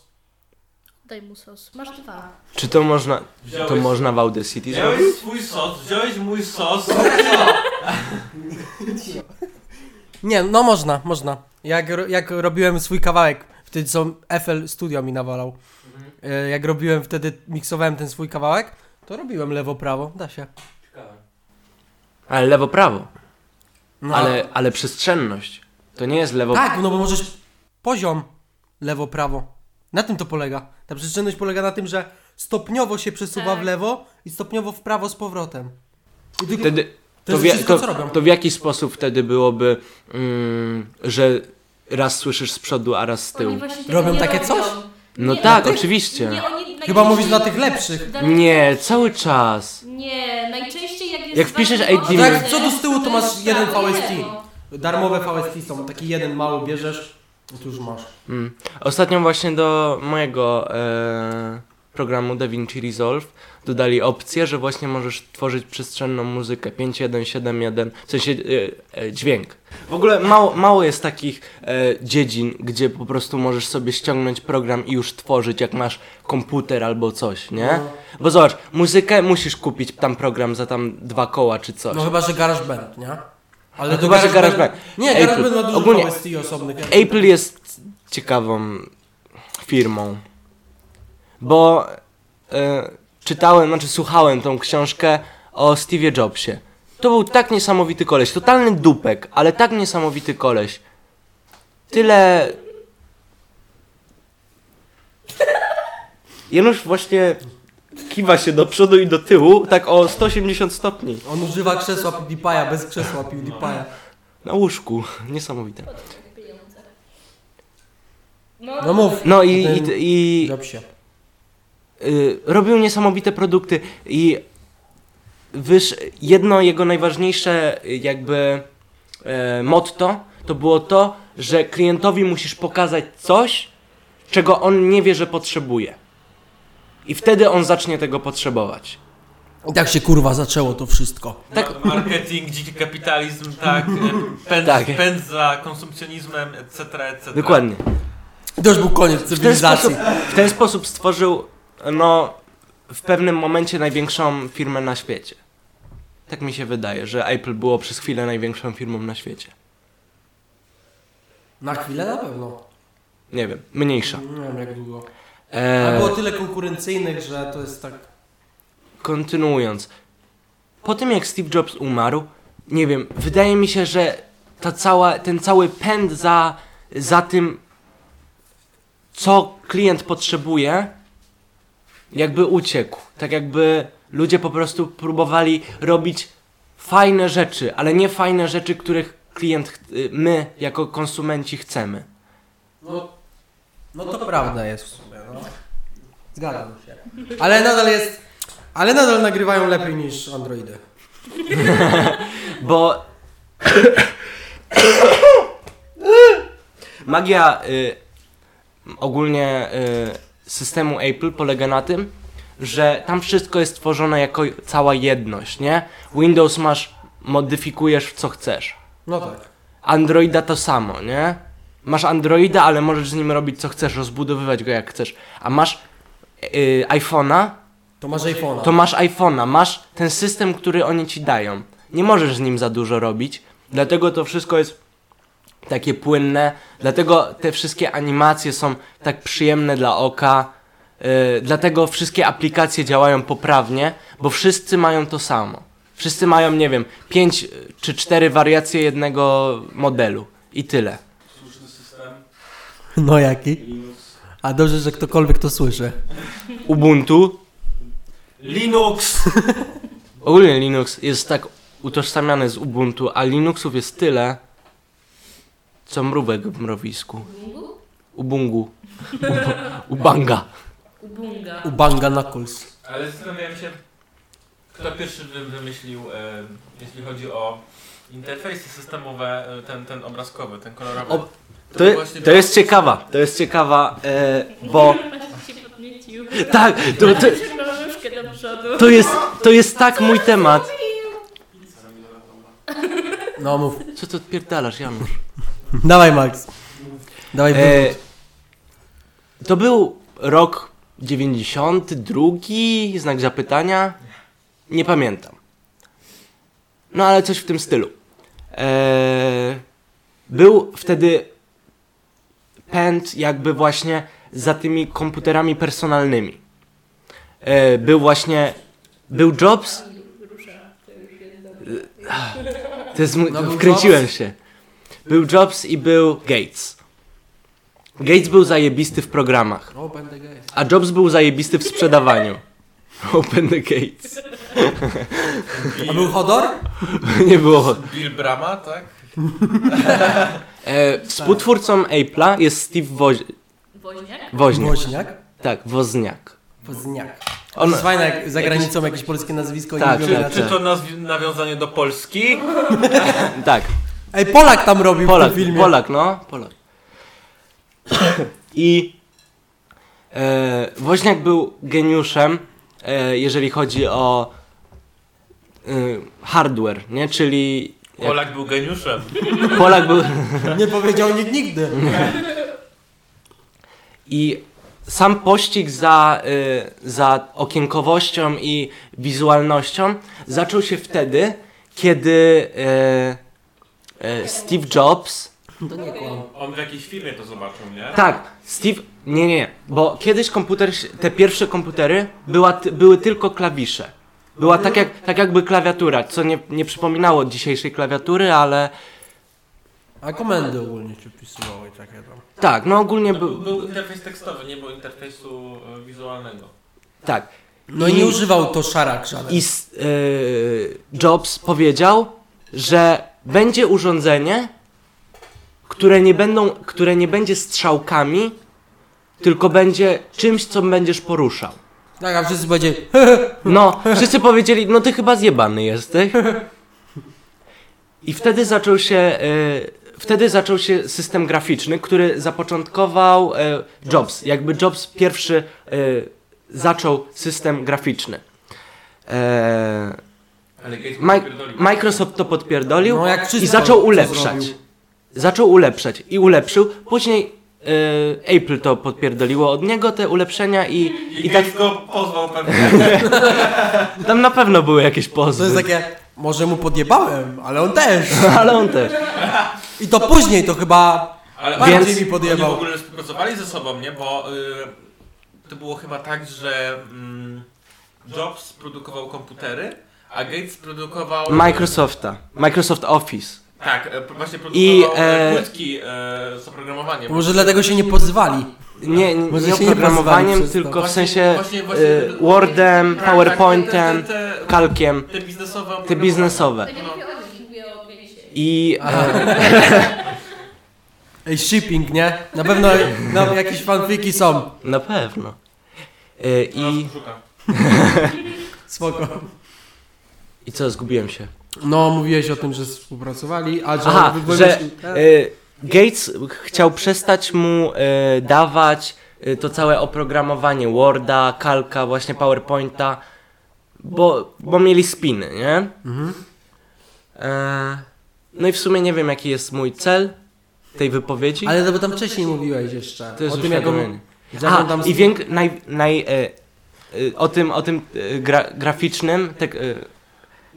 Daj mu sos. Masz dwa. Czy to można, to Wziąłeś- można w Audacity zrobić? Wziąłeś swój sos, wziąłeś mój sos. Nie, no można, można. Jak, ro- jak robiłem swój kawałek, wtedy co FL Studio mi nawalał. E, Jak robiłem wtedy, miksowałem ten swój kawałek, to robiłem lewo-prawo, da się. Ale lewo-prawo. No, Ale, ale przestrzenność. To nie jest lewo... Tak, no bo możesz poziom lewo-prawo. Na tym to polega. Ta przestrzenność polega na tym, że stopniowo się przesuwa Tak. w lewo i stopniowo w prawo z powrotem. I tylko, Wtedy, To to, wie, wszystko, to, co robią. to w jaki sposób wtedy byłoby, mm, że raz słyszysz z przodu, a raz z tyłu? Robią takie robią. No Nie, tak, tych- oczywiście. Nie, oni Chyba najczęściej- mówisz na tych lepszych. na- Nie, cały czas. Nie, najczęściej jak jest Jak wpiszesz AD A tak, z przodu z tyłu to masz jest jeden i VST. lewo. Darmowe VST są, taki jeden mały bierzesz, i tu już masz. Mm. Ostatnio właśnie do mojego e, programu DaVinci Resolve dodali opcję, że właśnie możesz tworzyć przestrzenną muzykę 5171, w sensie e, e, dźwięk. W ogóle mało, mało jest takich e, dziedzin, gdzie po prostu możesz sobie ściągnąć program i już tworzyć, jak masz komputer albo coś, nie? No. Bo zobacz, muzykę musisz kupić tam program za tam dwa koła czy coś. No chyba, że GarageBand, nie? Ale No chyba, że GarageBand. Nie. GarageBand ma dużo Ogólnie- osobnych. Apple jest ciekawą firmą, bo e, czytałem, znaczy słuchałem tą książkę o Steve'ie Jobsie. To był tak niesamowity koleś, totalny dupek, ale tak niesamowity koleś. Tyle... Janusz właśnie kiwa się do przodu i do tyłu, tak o 180 stopni. On używa krzesła PewDiePie'a, bez krzesła PewDiePie'a. Na łóżku, niesamowite. No mów. No i, i, i Jobsie. Y, robił niesamowite produkty i wyż, jedno jego najważniejsze y, jakby e, motto to było to, że klientowi musisz pokazać coś, czego on nie wie, że potrzebuje. I wtedy on zacznie tego potrzebować. I tak się kurwa zaczęło to wszystko. Tak. Ma- Marketing, dziki kapitalizm, tak. Pędz, Tak. pędz za konsumpcjonizmem, etc., etc. Dokładnie. To już był koniec W ten, cywilizacji. sposób, w ten sposób stworzył, no, w pewnym momencie największą firmę na świecie. Tak mi się wydaje, że Apple było przez chwilę największą firmą na świecie. Na chwilę na pewno. Nie wiem, mniejsza. Nie wiem jak długo. Ale Eee, było tyle konkurencyjnych, że to jest tak... kontynuując. Po tym jak Steve Jobs umarł, nie wiem, wydaje mi się, że ta cała, ten cały pęd za, za tym, co klient potrzebuje, jakby uciekł. Tak jakby ludzie po prostu próbowali robić fajne rzeczy, ale nie fajne rzeczy, których klient, ch- y, my jako konsumenci chcemy. No, no to prawda jest w sumie, no. Zgadzam się. Ale nadal jest... Ale nadal nagrywają lepiej niż Androidy. Bo magia y, ogólnie y, systemu Apple polega na tym, że tam wszystko jest tworzone jako cała jedność, nie? Windows masz, modyfikujesz w co chcesz. No tak. Androida to samo, nie? Masz Androida, ale możesz z nim robić co chcesz, rozbudowywać go jak chcesz. A masz y, iPhone'a, To masz iPhone'a. to masz iPhone'a, masz ten system, który oni ci dają. Nie możesz z nim za dużo robić, dlatego to wszystko jest takie płynne, dlatego te wszystkie animacje są tak przyjemne dla oka, yy, dlatego wszystkie aplikacje działają poprawnie, bo wszyscy mają to samo. Wszyscy mają, nie wiem, pięć czy cztery wariacje jednego modelu i tyle. Słuszny system. No jaki? A dobrze, że ktokolwiek to słyszy. Ubuntu, Linux! ogólnie Linux jest tak utożsamiany z Ubuntu, a Linuxów jest tyle, co mrówek w mrowisku. Ubungu. Ubanga. Ubunga. Ubanga Knuckles. Ale zastanawiałem się, Kto pierwszy wy, wymyślił, e, jeśli chodzi o interfejsy systemowe, e, ten, ten obrazkowy, ten kolorowy? O, To właśnie to jest ciekawa, to jest ciekawa, e, bo tak, to, to, to, jest, to jest tak mój temat. No mów. Co to odpierdalasz, Janusz? Dawaj Max. Dawaj E, to był rok 92, znak zapytania. Nie pamiętam. No ale coś w tym stylu. E, był wtedy pęd jakby właśnie za tymi komputerami personalnymi. E, był właśnie, był Jobs. To jest, mój- No, wkręciłem Jobs. się. Był Jobs i był Gates. Gates był zajebisty w programach, Open the gate. a Jobs był zajebisty w sprzedawaniu. Open the gates. A był Hodor? Nie było. Bill Brama, tak? E, współtwórcą Apple'a jest Steve Woź... Woźniak? Woźniak. Woźniak? Tak, Wozniak. Wozniak. On, jest fajne, jak za granicą jakieś polskie nazwisko Tak, i Czy, mówią tak, czy inaczej. to nazw- nawiązanie do Polski? tak, Ej, Polak tam robił Polak, w tym filmie. Polak, no, Polak. I e, Woźniak był geniuszem, e, jeżeli chodzi o e, hardware, nie? Czyli jak Polak był geniuszem. Polak był... Nie powiedział nikt nigdy. I sam pościg za, y, za okienkowością i wizualnością zaczął się wtedy, kiedy y, y, Steve Jobs. Nie. On w jakiejś filmie to zobaczył, nie? Tak, Steve. Nie, nie, bo kiedyś komputer, te pierwsze komputery była, ty- były tylko klawisze. Była tak, jak, tak jakby klawiatura, co nie, nie przypominało dzisiejszej klawiatury, ale A komendy ogólnie się wpisywały takie tam. tak, no ogólnie No, był, był. był interfejs tekstowy, nie było interfejsu e, wizualnego. Tak. No i nie używał to szarak żaden. I s- y, Jobs powiedział, że będzie urządzenie, które nie, będą, które nie będzie strzałkami, tylko będzie czymś, co będziesz poruszał. Tak, a wszyscy powiedzieli, No, wszyscy powiedzieli, no ty chyba zjebany jesteś. I wtedy zaczął się, y, wtedy zaczął się system graficzny, który zapoczątkował y, Jobs. Jakby Jobs pierwszy y, zaczął system graficzny. E, Microsoft to podpierdolił No, jak i zaczął ulepszać. Zaczął ulepszać i ulepszył. Później e, Apple to podpierdoliło od niego te ulepszenia i, I, i tak go pozwał pewnie. tam na pewno były jakieś to pozwy. jest takie, może mu podjebałem, ale on też. Ale on też. I to później to chyba Ale bardziej Więc- mi Oni w podjebał. ogóle współpracowali ze sobą, nie? Bo y, to było chyba tak, że mm, Jobs produkował komputery, a Gates produkował... Microsofta. Microsoft Office. Tak, e, właśnie I, produkował e, e, płytki e, z oprogramowaniem. Może dlatego się nie pozywali. Nie, nie, nie oprogramowaniem, pozwali tylko w Właśnie- sensie właśnie- właśnie- e, Wordem, Tak, PowerPointem, tak, te, te, te, kalkiem, te biznesowe te biznesowe. I e, Ej, shipping, nie? Na pewno no, jakieś fanfiki są. na pewno. E, I... I, Spoko. I co, zgubiłem się. No, mówiłeś o tym, że współpracowali, a że... Aha, że e, Gates chciał przestać mu e, dawać e, to całe oprogramowanie Worda, Kalka, właśnie PowerPointa, bo, bo mieli spiny, nie? Mhm. E, no i w sumie nie wiem, jaki jest mój cel tej wypowiedzi. Ale to by tam wcześniej mówiłeś jeszcze. to jest o tym, jak on, A, tam... i więk, naj, naj, e, e, o tym, o tym e, gra, graficznym, tak, e,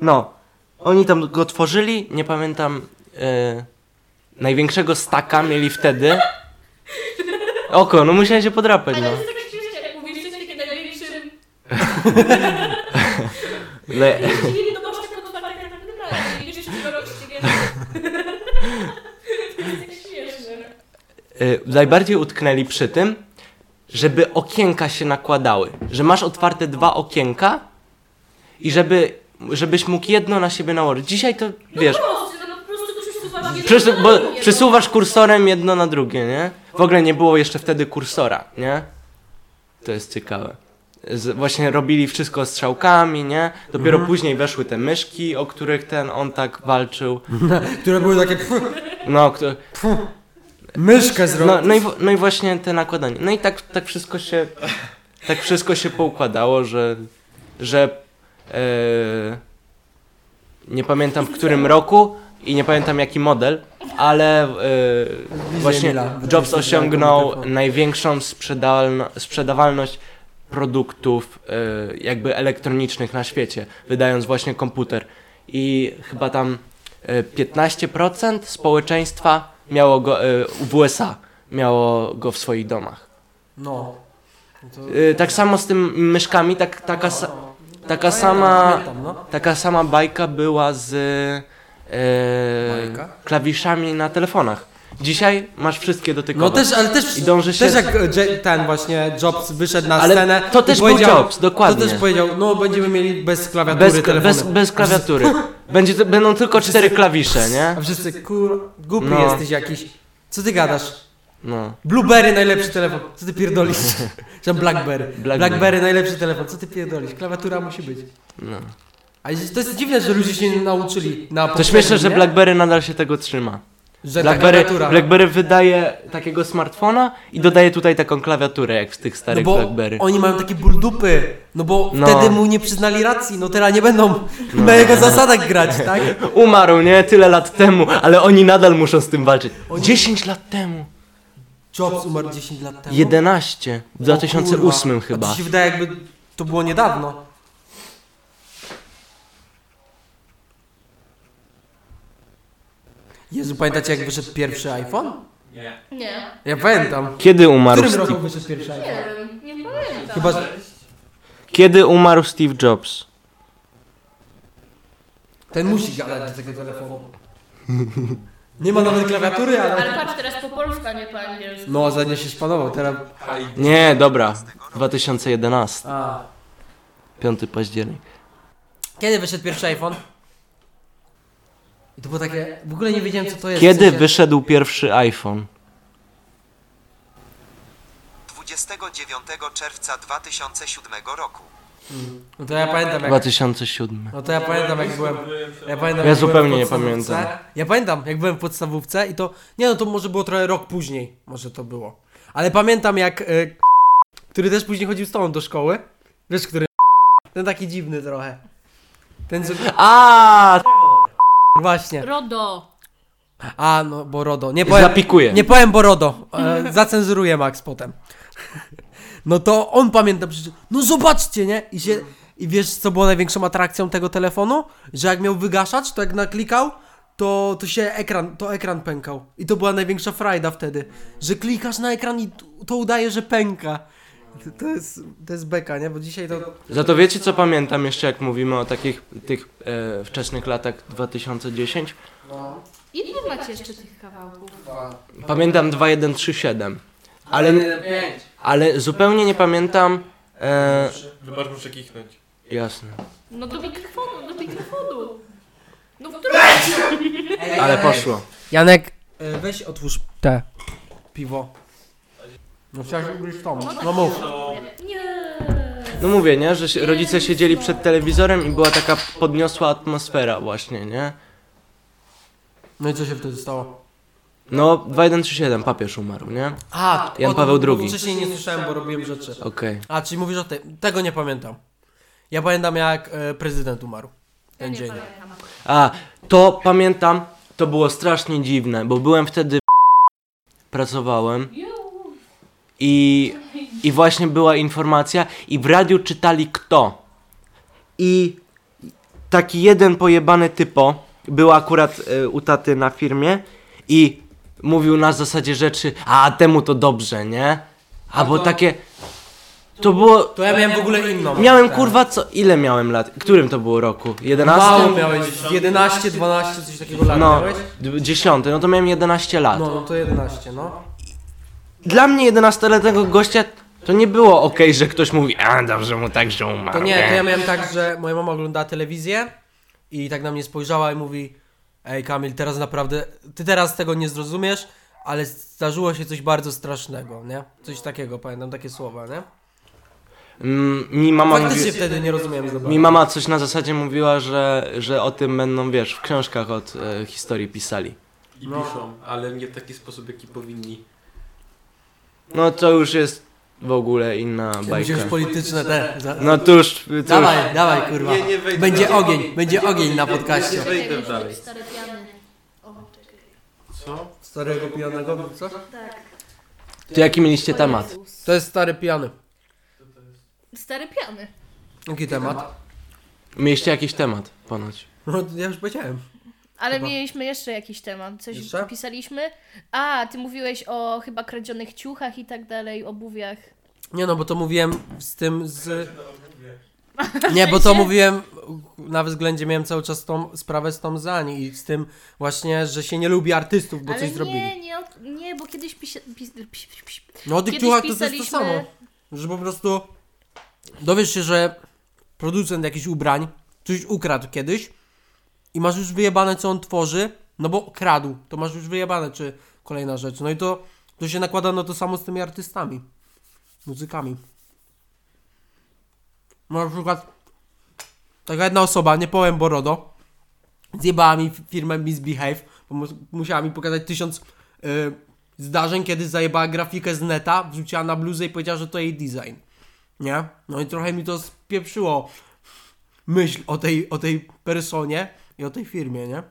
no, oni tam go tworzyli, nie pamiętam, e, największego staka mieli wtedy. Oko, no musiałem się podrapać, Ale no. Le, najbardziej utknęli przy tym, żeby okienka się nakładały, że masz otwarte dwa okienka i żeby, żebyś mógł jedno na siebie nałożyć. Dzisiaj to, wiesz, Proste, no po prostu przesuwasz jedno Przesu na bo drugie, przesuwasz kursorem jedno na drugie, nie? W ogóle nie było jeszcze wtedy kursora, nie? To jest ciekawe. z, właśnie robili wszystko strzałkami, nie? Dopiero później weszły te myszki, o których ten on tak walczył. Które były takie... No, kto, Myszkę zrobił. no, no, i, no i właśnie te nakładanie. No i tak, tak wszystko się tak wszystko się poukładało, że że nie pamiętam w którym roku i nie pamiętam jaki model, ale e, właśnie. Jobs osiągnął największą sprzedawalno, sprzedawalność produktów e, jakby elektronicznych na świecie, wydając właśnie komputer. I chyba tam e, 15% społeczeństwa miało go e, w USA, miało go w swoich domach. No. To... E, Tak samo z tym myszkami, tak, taka, taka sama Pamiętam, no. taka sama bajka była z e, klawiszami na telefonach. Dzisiaj masz wszystkie dotykowe. No też, ale też, I dąży się- też jak ten właśnie Jobs wyszedł na Ale scenę to też był powiedział, Jobs, dokładnie. To też powiedział, no będziemy mieli bez klawiatury bez, telefony. bez, bez klawiatury. Będzie, to- będą tylko cztery klawisze, nie? A wszyscy, kur... głupi No. jesteś jakiś. Co ty gadasz? No. Blueberry najlepszy telefon. Co ty pierdolisz? Czy Blackberry. Blackberry. Blackberry najlepszy telefon. Co ty pierdolisz? Klawiatura musi być. no. A to jest dziwne, że ludzie się nie nauczyli na To śmieszne, że? BlackBerry nadal się tego trzyma. Że BlackBerry, klawiatura. BlackBerry wydaje takiego smartfona i dodaje tutaj taką klawiaturę, jak w tych No starych bo BlackBerry. oni mają takie ból dupy. No bo No. wtedy mu nie przyznali racji. No teraz nie będą na jego zasadach grać, tak? Umarł, nie? Tyle lat temu, ale oni nadal muszą z tym walczyć. 10 lat temu. Jobs umarł 10 lat temu. 11. W O 2008 kurwa. chyba. A to się wydaje jakby to było niedawno. Jezu, pamiętacie jak wyszedł pierwszy iPhone? Nie. Nie. Ja pamiętam. Kiedy W umarł którym roku Steve? wyszedł pierwszy Nie iPhone? wiem, nie pamiętam. Chyba, że Kiedy umarł Steve Jobs? ten musi gadać do tego telefonu. Nie ma nawet klawiatury, ale... Ale patrz teraz po polsku, a nie po angielsku. No, za nie się szpanował, teraz... Nie, dobra. 2011. A. 5 październik. Kiedy wyszedł pierwszy iPhone? I to było takie... W ogóle nie wiedziałem co to jest. w Kiedy sensie- wyszedł pierwszy iPhone? 29 czerwca 2007 roku. No to ja pamiętam jak... 2007. No to ja pamiętam jak byłem... Ja, pamiętam, Ja zupełnie nie pamiętam. Ja pamiętam, jak byłem w podstawówce i to... Nie no, to może było trochę rok później. Może to było. Ale pamiętam jak... Y, który też później chodził z tobą do szkoły. Wiesz, który... Ten taki dziwny trochę. Ten co... A, Właśnie. Rodo. A, no, bo RODO. Nie powiem... zapikuję. Nie powiem Borodo. E, zacenzuruję Max potem. No to on pamięta przecież. No zobaczcie, nie? I się. I wiesz, co było największą atrakcją tego telefonu? Że jak miał wygaszacz, to jak naklikał, to, to się ekran, to ekran pękał. I to była największa frajda wtedy. Że klikasz na ekran i to udaje, że pęka. To- To jest, to jest beka, nie? Bo dzisiaj to... Za to wiecie co pamiętam jeszcze jak mówimy o takich tych e, wczesnych latach 2010? Ile macie jeszcze tych kawałków? Pamiętam 2137. Ale, ale zupełnie nie pamiętam. E, Wybacz, muszę kichnąć. jasne. No do mikrofonu, do mikrofonu. No w którym? Ale poszło. Janek, e, weź otwórz te piwo. No chciałeś ugryźć tą. No mów. Nie. No mówię, nie? Że się, rodzice siedzieli przed telewizorem i była taka podniosła atmosfera właśnie, nie? No i co się wtedy stało? No 2137 papież umarł, nie? A, Jan o Paweł II. Wcześniej nie słyszałem, bo robiłem rzeczy. Okej. A, czyli mówisz o tym. Tego nie pamiętam. Ja pamiętam jak e, prezydent umarł. Ten nie dzień. A, to pamiętam, to było strasznie dziwne, bo byłem wtedy pracowałem i, i właśnie była informacja i w radiu czytali kto. I taki jeden pojebany typo był akurat y, u taty na firmie i mówił na zasadzie rzeczy, a temu to dobrze, nie? Albo takie, to było, To ja miałem w ogóle inną. miałem kurwa co, ile miałem lat? Którym to było roku? 11? Mało miałeś. 11, 12, coś takiego lat No, miałeś? d- dziesiąty, no to miałem 11 lat. No, no to 11, no. Dla mnie 11-letniego gościa to nie było okej, że ktoś mówi, a dobrze mu tak, że umarł. To nie, to ja miałem tak, że moja mama oglądała telewizję i tak na mnie spojrzała i mówi Ej Kamil, teraz naprawdę, ty teraz tego nie zrozumiesz, ale zdarzyło się coś bardzo strasznego, nie? Coś takiego, pamiętam takie słowa, nie? Mm, Mi mama, Faktycznie mówi, wtedy nie rozumiałem za mi mama coś na zasadzie mówiła, że, że o tym będą, wiesz, w książkach od e, historii pisali. I No. piszą, ale nie w taki sposób, jaki powinni. No to już jest w ogóle inna Będzie bajka. już polityczne te. Za... No to już, to już Dawaj, dawaj kurwa. Nie, nie wejdę Będzie dalej. ogień, będzie ogień na podcaście. Nie wejdę dalej. być Stare piany. O, czekaj. Co? Starego pijanego, co? Tak. to jaki mieliście temat? To jest stary pijany. Stare piany. Jaki temat? Mieliście jakiś temat ponoć. No ja już powiedziałem. Ale Chyba. mieliśmy jeszcze jakiś temat. Coś Jeszcze? pisaliśmy. A, ty mówiłeś o chyba kradzionych ciuchach i tak dalej, obuwiach. Nie no, bo to mówiłem z tym z... Nie, bo to mówiłem, na względzie miałem cały czas tą sprawę z tą Zani i z tym właśnie, że się nie lubi artystów, bo Ale coś nie, zrobili. nie, nie, bo kiedyś pisa... Pis, pis, pis, pis. No o tych ciuchach to, to jest to samo. Że po prostu dowiesz się, że producent jakichś ubrań coś ukradł kiedyś i masz już wyjebane co on tworzy, no bo kradł, to masz już wyjebane czy kolejna rzecz. No i to, to się nakłada na to samo z tymi artystami, muzykami. No na przykład taka jedna osoba, nie powiem Borodo, zjebała mi firmę Misbehave, bo mu- musiała mi pokazać tysiąc y, zdarzeń, kiedy zajebała grafikę z neta, wrzuciła na bluzę i powiedziała, że to jej design. Nie? No i trochę mi to spieprzyło myśl o tej, o tej personie i o tej firmie, nie?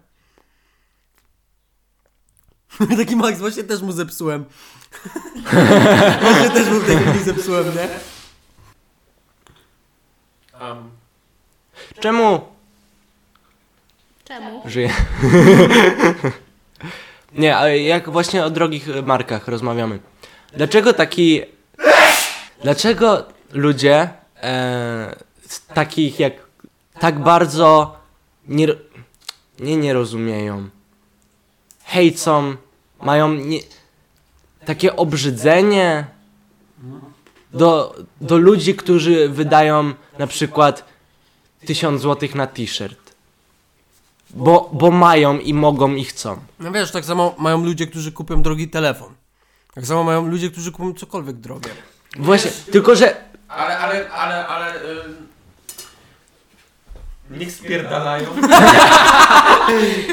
Taki Max, właśnie też mu zepsułem. właśnie też mu w tej chwili zepsułem, nie? Um, Czemu Czemu? żyję? Nie, ale jak właśnie o drogich markach rozmawiamy. Dlaczego taki... Dlaczego ludzie e, takich jak... Tak bardzo nie, nie, nie rozumieją. Hejcą, mają nie, takie obrzydzenie do, do ludzi, którzy wydają na przykład tysiąc złotych na t-shirt. Bo, bo mają i mogą i chcą. No wiesz, tak samo mają ludzie, którzy kupią drogi telefon. Tak samo mają ludzie, którzy kupią cokolwiek drogie. Właśnie, tylko że ale, ale, ale, ale... Y, niech spierdalają.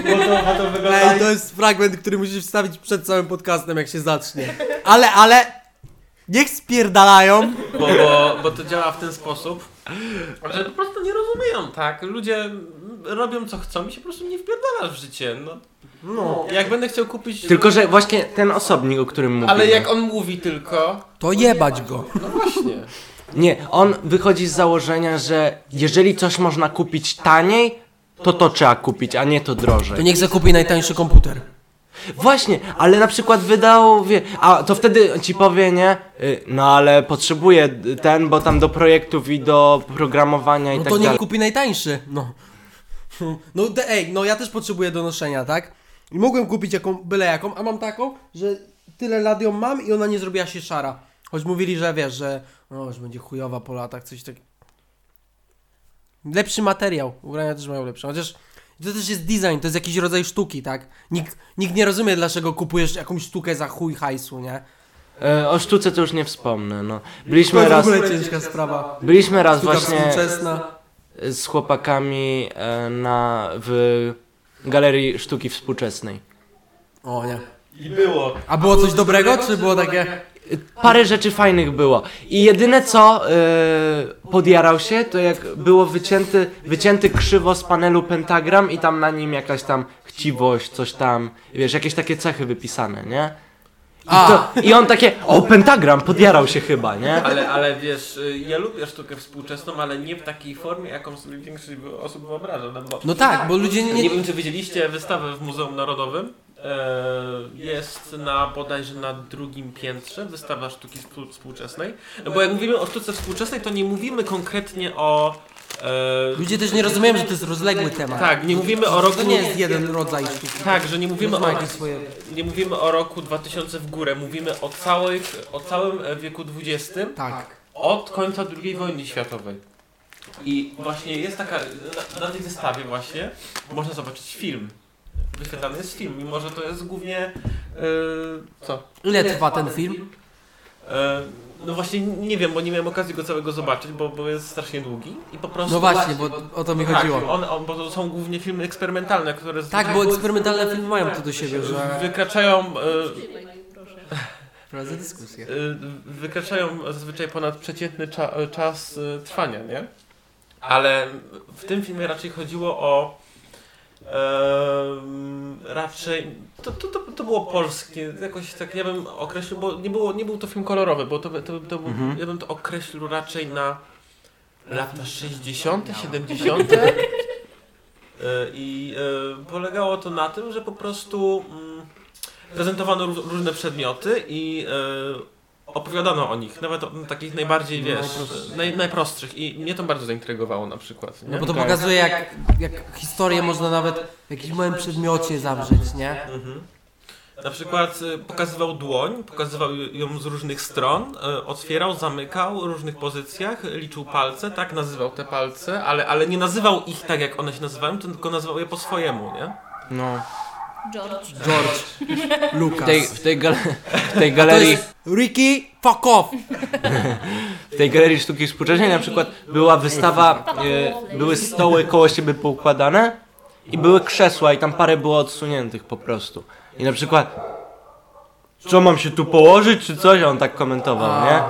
bo, to, bo to wygląda... Ej, to jest fragment, który musisz wstawić przed całym podcastem, jak się zacznie. Ale, ale... Niech spierdalają. Bo, bo, bo to działa w ten sposób, że po prostu nie rozumieją, tak? Ludzie robią co chcą i się po prostu nie wpierdalasz w życie, no. No. Jak będę chciał kupić... Tylko, że właśnie ten osobnik, o którym mówimy. Ale jak on mówi tylko... To jebać go. No właśnie. Nie, on wychodzi z założenia, że jeżeli coś można kupić taniej, to to trzeba kupić, a nie to drożej. To niech zakupi najtańszy komputer. Właśnie, ale na przykład wydał, wie, a to wtedy ci powie, nie? Y, No ale potrzebuję ten, bo tam do projektów i do programowania i No tak to niech dalej. kupi najtańszy. No. No te, ej, no ja też potrzebuję do noszenia, tak? I mogłem kupić jaką, byle jaką, a mam taką, że tyle lat ją mam i ona nie zrobiła się szara. Choć mówili, że wiesz, że no, że będzie chujowa po latach, coś takiego. Lepszy materiał. Ubrania też mają lepsze. Chociaż to też jest design, to jest jakiś rodzaj sztuki, tak? Nikt, nikt nie rozumie, dlaczego kupujesz jakąś sztukę za chuj hajsu, nie? E, o sztuce to już nie wspomnę, no. To Byliśmy jest w raz, ogóle ciężka sprawa. byliśmy raz Sztuka właśnie współczesna. z chłopakami e, na, w Galerii Sztuki Współczesnej. O nie. I było. A było coś dobrego, czy było takie... Parę rzeczy fajnych było. I jedyne co e, podjarał się, to jak było wycięty, wycięty krzywo z panelu pentagram i tam na nim jakaś tam chciwość, coś tam, wiesz, jakieś takie cechy wypisane, nie? I, to, I on takie, o pentagram, podjarał się chyba, nie? Ale, ale wiesz, y, ja lubię sztukę współczesną, ale nie w takiej formie, jaką sobie większość osób wyobraża. No, bo, No tak, bo ludzie nie... nie nie... wiem, czy widzieliście wystawę w Muzeum Narodowym. E, Jest na bodajże na drugim piętrze wystawa sztuki współ- współczesnej. Bo jak mówimy o sztuce współczesnej, to nie mówimy konkretnie o. e, Ludzie też nie rozumieją, że to jest rozległy temat. Tak, nie mówimy o roku. To nie jest jeden rodzaj sztuki. Tak, że nie mówimy o, nie mówimy o roku 2000 w górę, mówimy o, całych, o całym e, wieku XX. Tak. od końca II wojny światowej. I właśnie jest taka, na, na tej wystawie właśnie można zobaczyć film. Wyświetlany jest film, mimo że to jest głównie, yy, co? Ile trwa ten film? Yy, no właśnie nie wiem, bo nie miałem okazji go całego zobaczyć, bo, bo jest strasznie długi i po prostu... No właśnie, bo o to mi Tak, chodziło. on, on, bo to są głównie filmy eksperymentalne, które... Tak, bo eksperymentalne filmy mają to do siebie, że... Wykraczają... E, Prowadzę dyskusję. e, wykraczają zazwyczaj ponad przeciętny cza, czas e, trwania, nie? Ale w tym filmie raczej chodziło o... raczej... To, to, to, to było polskie, jakoś tak ja bym określił, bo nie, było, nie był to film kolorowy, bo to, to, to był, Mhm. ja bym to określił raczej na lata 60., 70. E, I e, polegało to na tym, że po prostu mm, prezentowano ró- różne przedmioty i e, opowiadano o nich, nawet o takich najbardziej, wiesz, naj, najprostszych. I mnie to bardzo zaintrygowało na przykład. Nie? No bo to Tak. pokazuje jak, jak historię można nawet w jakimś małym przedmiocie zawrzeć, nie? Mhm. Na przykład y, pokazywał dłoń, pokazywał ją z różnych stron, y, otwierał, zamykał w różnych pozycjach, liczył palce, tak, nazywał te palce, ale, ale nie nazywał ich tak, jak one się nazywają, tylko nazywał je po swojemu, nie? No. George. George, W Lucas. tej, w tej, gal- w tej To galerii... jest Ricky, fuck off! W tej galerii sztuki współczesnej na przykład była wystawa, e, były stoły koło siebie poukładane i były krzesła i tam parę było odsuniętych po prostu. I na przykład co mam się tu położyć czy coś? A on tak komentował, nie?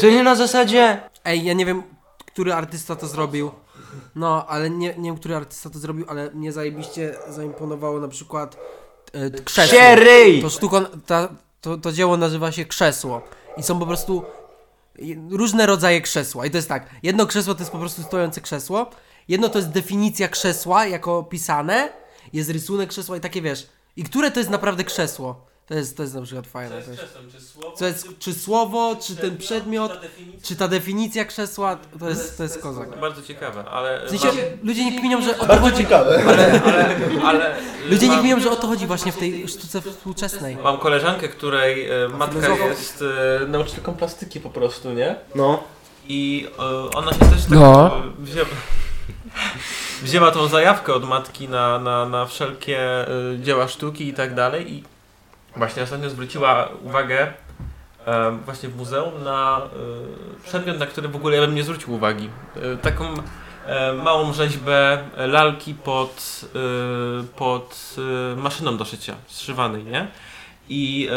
Czyli na zasadzie Ej, ja nie wiem, który artysta to zrobił. No, ale nie, nie wiem, który artysta to zrobił, ale mnie zajebiście zaimponowało na przykład e, krzesło. Sieryj! To sztuka, ta, to, to dzieło nazywa się krzesło. I są po prostu różne rodzaje krzesła. I to jest tak, jedno krzesło to jest po prostu stojące krzesło, jedno to jest definicja krzesła jako pisane, jest rysunek krzesła i takie wiesz. I które to jest naprawdę krzesło? To jest, to jest na przykład fajne. To jest, co jest, czy słowo, czy ten przedmiot, czy ta definicja krzesła, to jest, to jest kozak. Bardzo ciekawe, ale... W sensie, ludzie nie kminią, że o to Bardzo chodzi. ciekawe. ale Ludzie nie mam, kminią, że o to chodzi właśnie w tej sztuce współczesnej. mam koleżankę, której e, matka jest e, nauczycielką plastyki po prostu, nie? No. I e, ona się też tak No. wzięła, wzięła tą zajawkę od matki na, na, na wszelkie e, dzieła sztuki i tak dalej i właśnie ostatnio zwróciła uwagę właśnie w muzeum na e, przedmiot, na który w ogóle ja bym nie zwrócił uwagi. E, taką małą rzeźbę lalki pod, e, pod maszyną do szycia, zszywanej, nie? I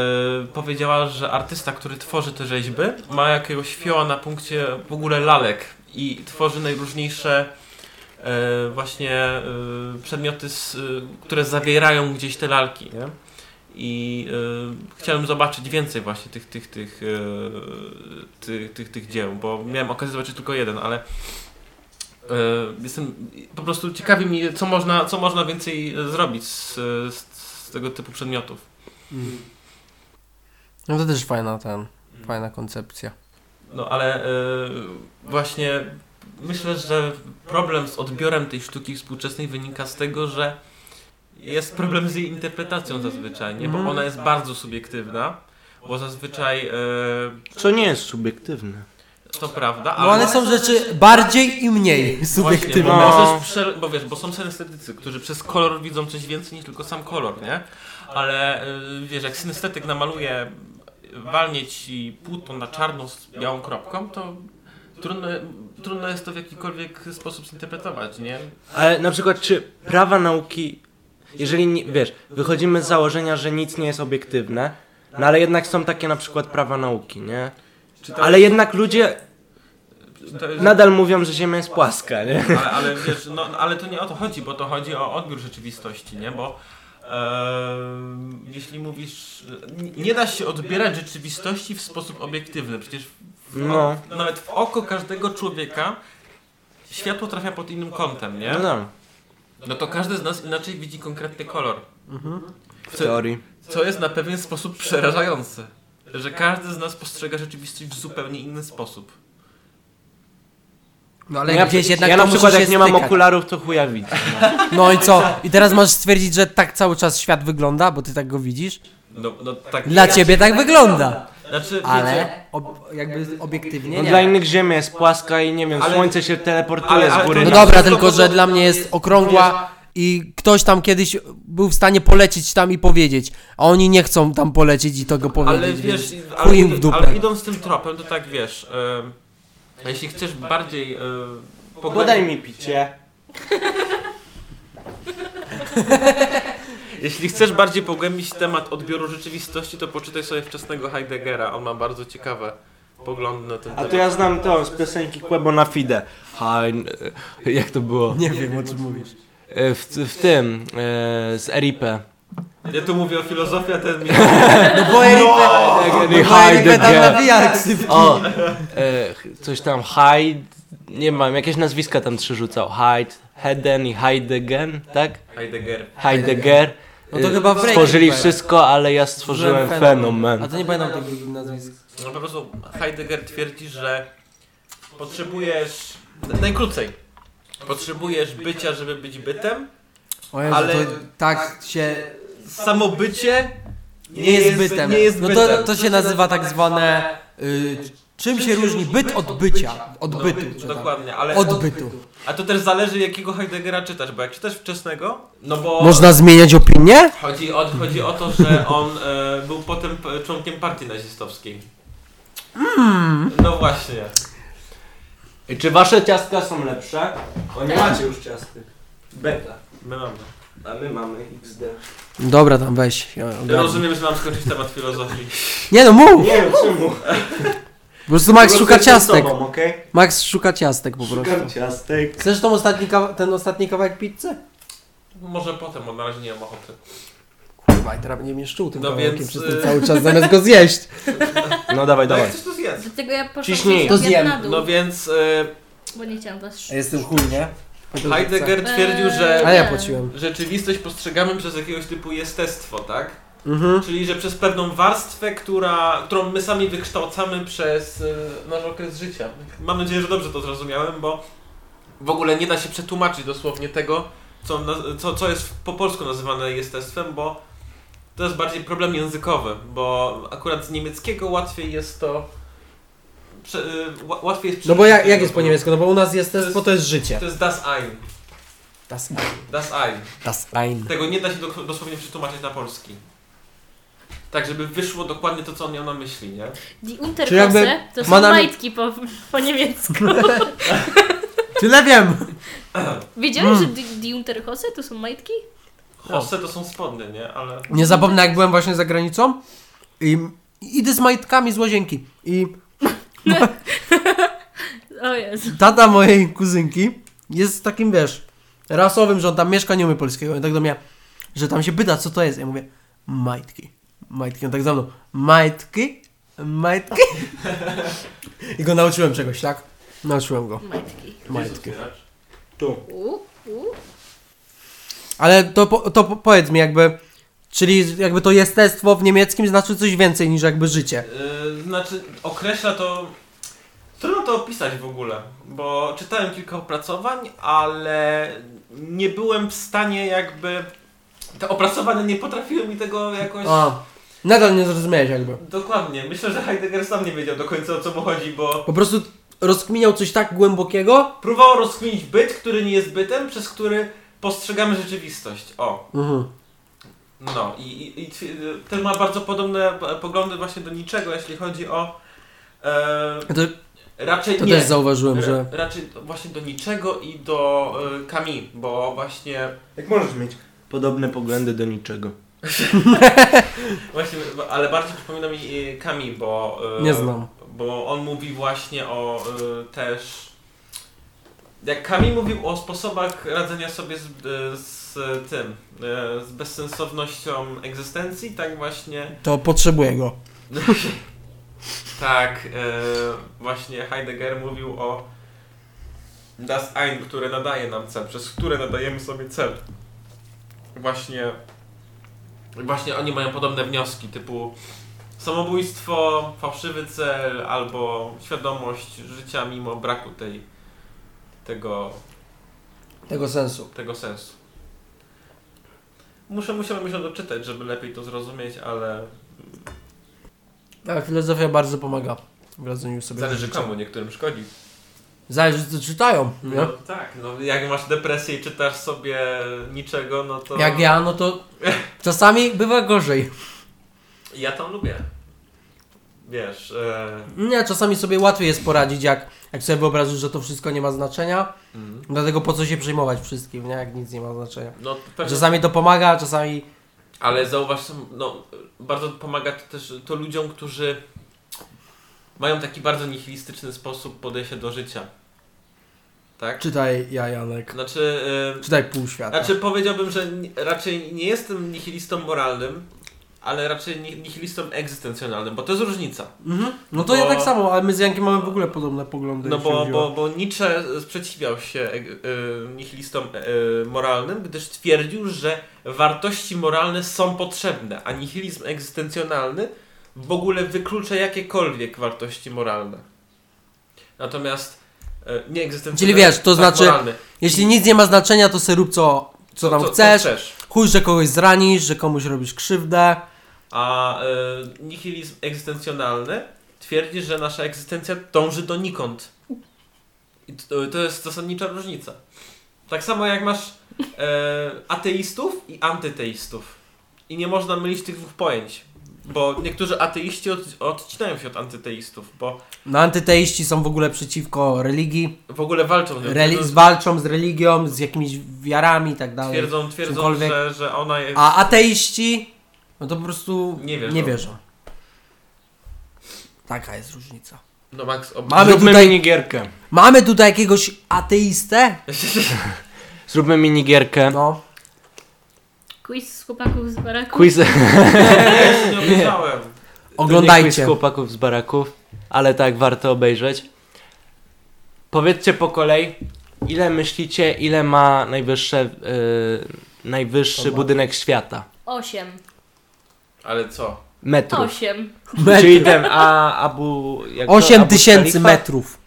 powiedziała, że artysta, który tworzy te rzeźby, ma jakiegoś fioła na punkcie w ogóle lalek i tworzy najróżniejsze e, właśnie e, przedmioty, e, które zawierają gdzieś te lalki, nie? I e, chciałem zobaczyć więcej właśnie tych, tych, tych, e, tych, tych, tych dzieł, bo miałem okazję zobaczyć tylko jeden, ale e, jestem po prostu ciekawi mi, co można, co można więcej zrobić z, z, z tego typu przedmiotów. No to też fajna ten, fajna koncepcja. No ale y, właśnie myślę, że problem z odbiorem tej sztuki współczesnej wynika z tego, że jest problem z jej interpretacją zazwyczaj, nie? Bo Mhm. ona jest bardzo subiektywna, bo zazwyczaj y, Co nie jest subiektywne. to prawda, No ale są rzeczy bardziej i mniej Właśnie, subiektywne. bo, No. bo wiesz, bo są synestetycy, którzy przez kolor widzą coś więcej niż tylko sam kolor, nie? Ale y, wiesz, jak synestetyk namaluje, walnie ci płótno na czarno z białą kropką, to trudno, trudno jest to w jakikolwiek sposób zinterpretować, nie? Ale na przykład czy prawa nauki, jeżeli nie, wiesz, wychodzimy z założenia, że nic nie jest obiektywne, no ale jednak są takie na przykład prawa nauki, nie? Ale jednak ludzie jest, nadal mówią, że Ziemia jest płaska, nie? ale, ale wiesz, no, ale to nie o to chodzi, bo to chodzi o odbiór rzeczywistości, nie? Bo jeśli mówisz, nie- nie da się odbierać rzeczywistości w sposób obiektywny, przecież w, No. nawet w oko każdego człowieka światło trafia pod innym kątem, nie? No tak, No to każdy z nas inaczej widzi konkretny kolor. w teorii. Co jest na pewien sposób przerażające. Że każdy z nas postrzega rzeczywistość w zupełnie inny sposób. No ale No ja, gdzieś jednak ja na przykład jak nie mam stykać. okularów, to chuja widzę. No i co? I teraz masz stwierdzić, że tak cały czas świat wygląda, bo ty tak go widzisz? No, no tak. Dla ciebie tak wygląda. Znaczy, wiecie, Ale ob, jakby obiektywnie No nie. dla innych Ziemia jest płaska i nie wiem, Ale- słońce się teleportuje ale- ale z góry. No dobra, tylko że dla mnie jest okrągła i ktoś tam kiedyś był w stanie polecieć tam i powiedzieć, a oni nie chcą tam polecieć i tego powiedzieć. Ale więc wiesz, chuj ale, im w dupę. ale idąc tym tropem, to tak wiesz, em, jeśli chcesz bardziej em, Podaj mi picie. Jeśli chcesz bardziej pogłębić temat odbioru rzeczywistości, to poczytaj sobie wczesnego Heideggera. On ma bardzo ciekawe poglądy na ten A temat. to ja znam to z piosenki Quebo na Fide. Hein, e, jak to było? Nie wiem o czym mówisz. E, W, w tym, e, z RIP. Ja tu mówię o filozofii, a ten mi... No bo Erik, no, bo Erik tam nawija ksywki. O, e, coś tam Hyde, nie mam, jakieś nazwiska tam trzy rzucał. Hyde, Heden i Heidegen, tak? Heidegger. Heidegger. No to E, chyba Frege Stworzyli chyba. wszystko, ale ja stworzyłem A fenomen. to nie pamiętam tego drugim nazwisk. No po prostu Heidegger twierdzi, że potrzebujesz... Najkrócej. Potrzebujesz bycia, żeby być bytem. O Jezu, Ale- to tak się... Samobycie Nie jest bytem. Nie jest no bytem. to, to się nazywa tak zwane... Y, czym się różni byt od bycia? Od bytu. czy tam. Dokładnie, ale... Od bytu. A to też zależy jakiego Heideggera czytasz, bo jak czytasz wczesnego, no bo... Można zmieniać opinię? Chodzi o, chodzi o to, że on e, był potem p- członkiem partii nazistowskiej. No właśnie. I Czy wasze ciastka są lepsze? O, nie Tak. macie już ciastek. Beta. My mamy. A my mamy XD. Dobra, tam weź. Ja rozumiem, że mam skończyć temat filozofii. Nie no, mów! Nie wiem czemu. Po prostu Max szuka ciastek. Sobą, okay? Max szuka ciastek po prostu. Szukam ciastek. Chcesz tą ostatni ten ostatni kawałek pizzy? Może potem, bo na razie nie mam ochoty. Kurwa, i teraz nie mnie szczuł tym No kawałkiem więc, przez y- ten cały czas, zamiast go zjeść. No dawaj, No dawaj. chcesz to zjedz. Dlatego ja poszłam Ciśnij. To to zjem. na dół, No więc e, bo nie chciałam was sz- Jestem chuj, nie? Heidegger twierdził, A że ja płaciłem. rzeczywistość postrzegamy przez jakiegoś typu jestestwo, tak? Mhm. Czyli, że przez pewną warstwę, która, którą my sami wykształcamy przez e, nasz okres życia. Mam nadzieję, że dobrze to zrozumiałem, bo w ogóle nie da się przetłumaczyć dosłownie tego, co, co, co jest po polsku nazywane jestestwem, bo to jest bardziej problem językowy, bo akurat z niemieckiego łatwiej jest to. Prze, e, ła- łatwiej jest No bo jak, jak jest po niemiecku? No bo u nas jest To jest- to jest życie. To jest das ein. Das ein. Das ein. Das ein. Tego nie da się do, dosłownie przetłumaczyć na polski. Tak, żeby wyszło dokładnie to, co on miał na myśli, nie? Die Czy Unterhose jakby to są ma na- majtki po, po niemiecku. Tyle wiem! Wiedziałeś, Mm. że die, die Unterhose to są majtki? Hosse to są spodnie, nie? Ale... Nie zapomnę jak byłem właśnie za granicą i i idę z majtkami z łazienki i O Jezu. tata mojej kuzynki jest takim, wiesz, rasowym, że on tam mieszka, nie umie polskiego. I tak do mnie, że tam się pyta, co to jest. Ja mówię, majtki. Majtki. On tak za mną, majtki? Majtki? I go nauczyłem czegoś, tak? Nauczyłem go. Majtki. Majtki. Tu. U, u. Ale to, po- to po- powiedz mi jakby, czyli jakby to jestestwo w niemieckim znaczy coś więcej niż jakby życie. Yy, znaczy, określa to... Trudno to opisać w ogóle, bo czytałem kilka opracowań, ale nie byłem w stanie jakby... Te opracowania nie potrafiły mi tego jakoś... A, nadal nie zrozumiałeś jakby. Dokładnie. Myślę, że Heidegger sam nie wiedział do końca o co mu chodzi, bo Po prostu rozkminiał coś tak głębokiego. próbował rozkminić byt, który nie jest bytem, przez który postrzegamy rzeczywistość. O. Mhm. No i, i, i ten ma bardzo podobne poglądy właśnie do niczego, jeśli chodzi o... E, To, raczej to nie. też zauważyłem, że... Ra- Raczej właśnie do niczego i do e, Camus, bo właśnie... Jak możesz mieć podobne poglądy do niczego? Właśnie, ale bardziej przypomina mi e, Camus, bo... e, Nie znam. Bo on mówi właśnie o e, też... Jak Camus mówił o sposobach radzenia sobie z, z tym, z bezsensownością egzystencji, tak właśnie... To potrzebuję go. Tak, właśnie Heidegger mówił o Das Ein, które nadaje nam cel, przez które nadajemy sobie cel. Właśnie, właśnie oni mają podobne wnioski, typu samobójstwo, fałszywy cel, albo świadomość życia mimo braku tej, tego, Tego sensu. tego sensu. Muszę, musiałem się doczytać, żeby lepiej to zrozumieć, ale Ale filozofia bardzo pomaga w radzeniu sobie zależy komu, niektórym szkodzi. Zależy co czytają, nie? No tak, no jak masz depresję i czytasz sobie niczego, no to... Jak ja, no to czasami bywa gorzej. Ja to lubię. Wiesz. Nie, czasami sobie łatwiej jest poradzić, jak, jak sobie wyobrażysz, że to wszystko nie ma znaczenia. mm, Dlatego po co się przejmować wszystkim, nie? Jak nic nie ma znaczenia. no pewnie... Czasami to pomaga, czasami... Ale zauważ, no, bardzo pomaga to też to ludziom, którzy mają taki bardzo nihilistyczny sposób podejścia do życia. Tak? Czytaj ja, Janek. Znaczy, e... Czytaj pół świata. Znaczy powiedziałbym, że raczej nie jestem nihilistą moralnym, ale raczej ni- nihilistą egzystencjonalnym, bo to jest różnica. Mhm. No to ja Bo- tak samo, ale my z Jankiem mamy w ogóle podobne poglądy. No bo, bo, bo Nietzsche sprzeciwiał się e, nihilistom e, moralnym, gdyż twierdził, że wartości moralne są potrzebne, a nihilizm egzystencjonalny w ogóle wyklucza jakiekolwiek wartości moralne. Natomiast e, nie egzystencjonalny, Czyli wiesz, to tak, znaczy- moralny. Jeśli nic nie ma znaczenia, to se rób co, co tam Co- chcesz. Co chcesz. Chuj, że kogoś zranisz, że komuś robisz krzywdę. A e, nihilizm egzystencjonalny twierdzi, że nasza egzystencja dąży donikąd. I to, to jest zasadnicza różnica. Tak samo jak masz e, ateistów i antyteistów. I nie można mylić tych dwóch pojęć. Bo niektórzy ateiści od, odcinają się od antyteistów, bo No antyteiści są w ogóle przeciwko religii, w ogóle walczą. z reli- walczą z religią, z jakimiś wiarami i tak dalej. Twierdzą, twierdzą że, że ona jest... A ateiści, no to po prostu Nie wierzą. Nie wierzą. Taka jest różnica. No Max, ob... Mamy Zróbmy tutaj- minigierkę. Mamy tutaj jakiegoś ateistę? Zróbmy minigierkę. No. Quiz z chłopaków z baraku. Quiz. Nie. To nie quiz Oglądajcie. chłopaków z baraków, ale tak, warto obejrzeć. Powiedzcie po kolei, ile myślicie, ile ma najwyższe, yy, najwyższy To ma- budynek świata? Osiem. Ale co? Metrów. Osiem. Metr. Czyli ten A, Abu... Jak to? 8 Abu tysięcy metrów.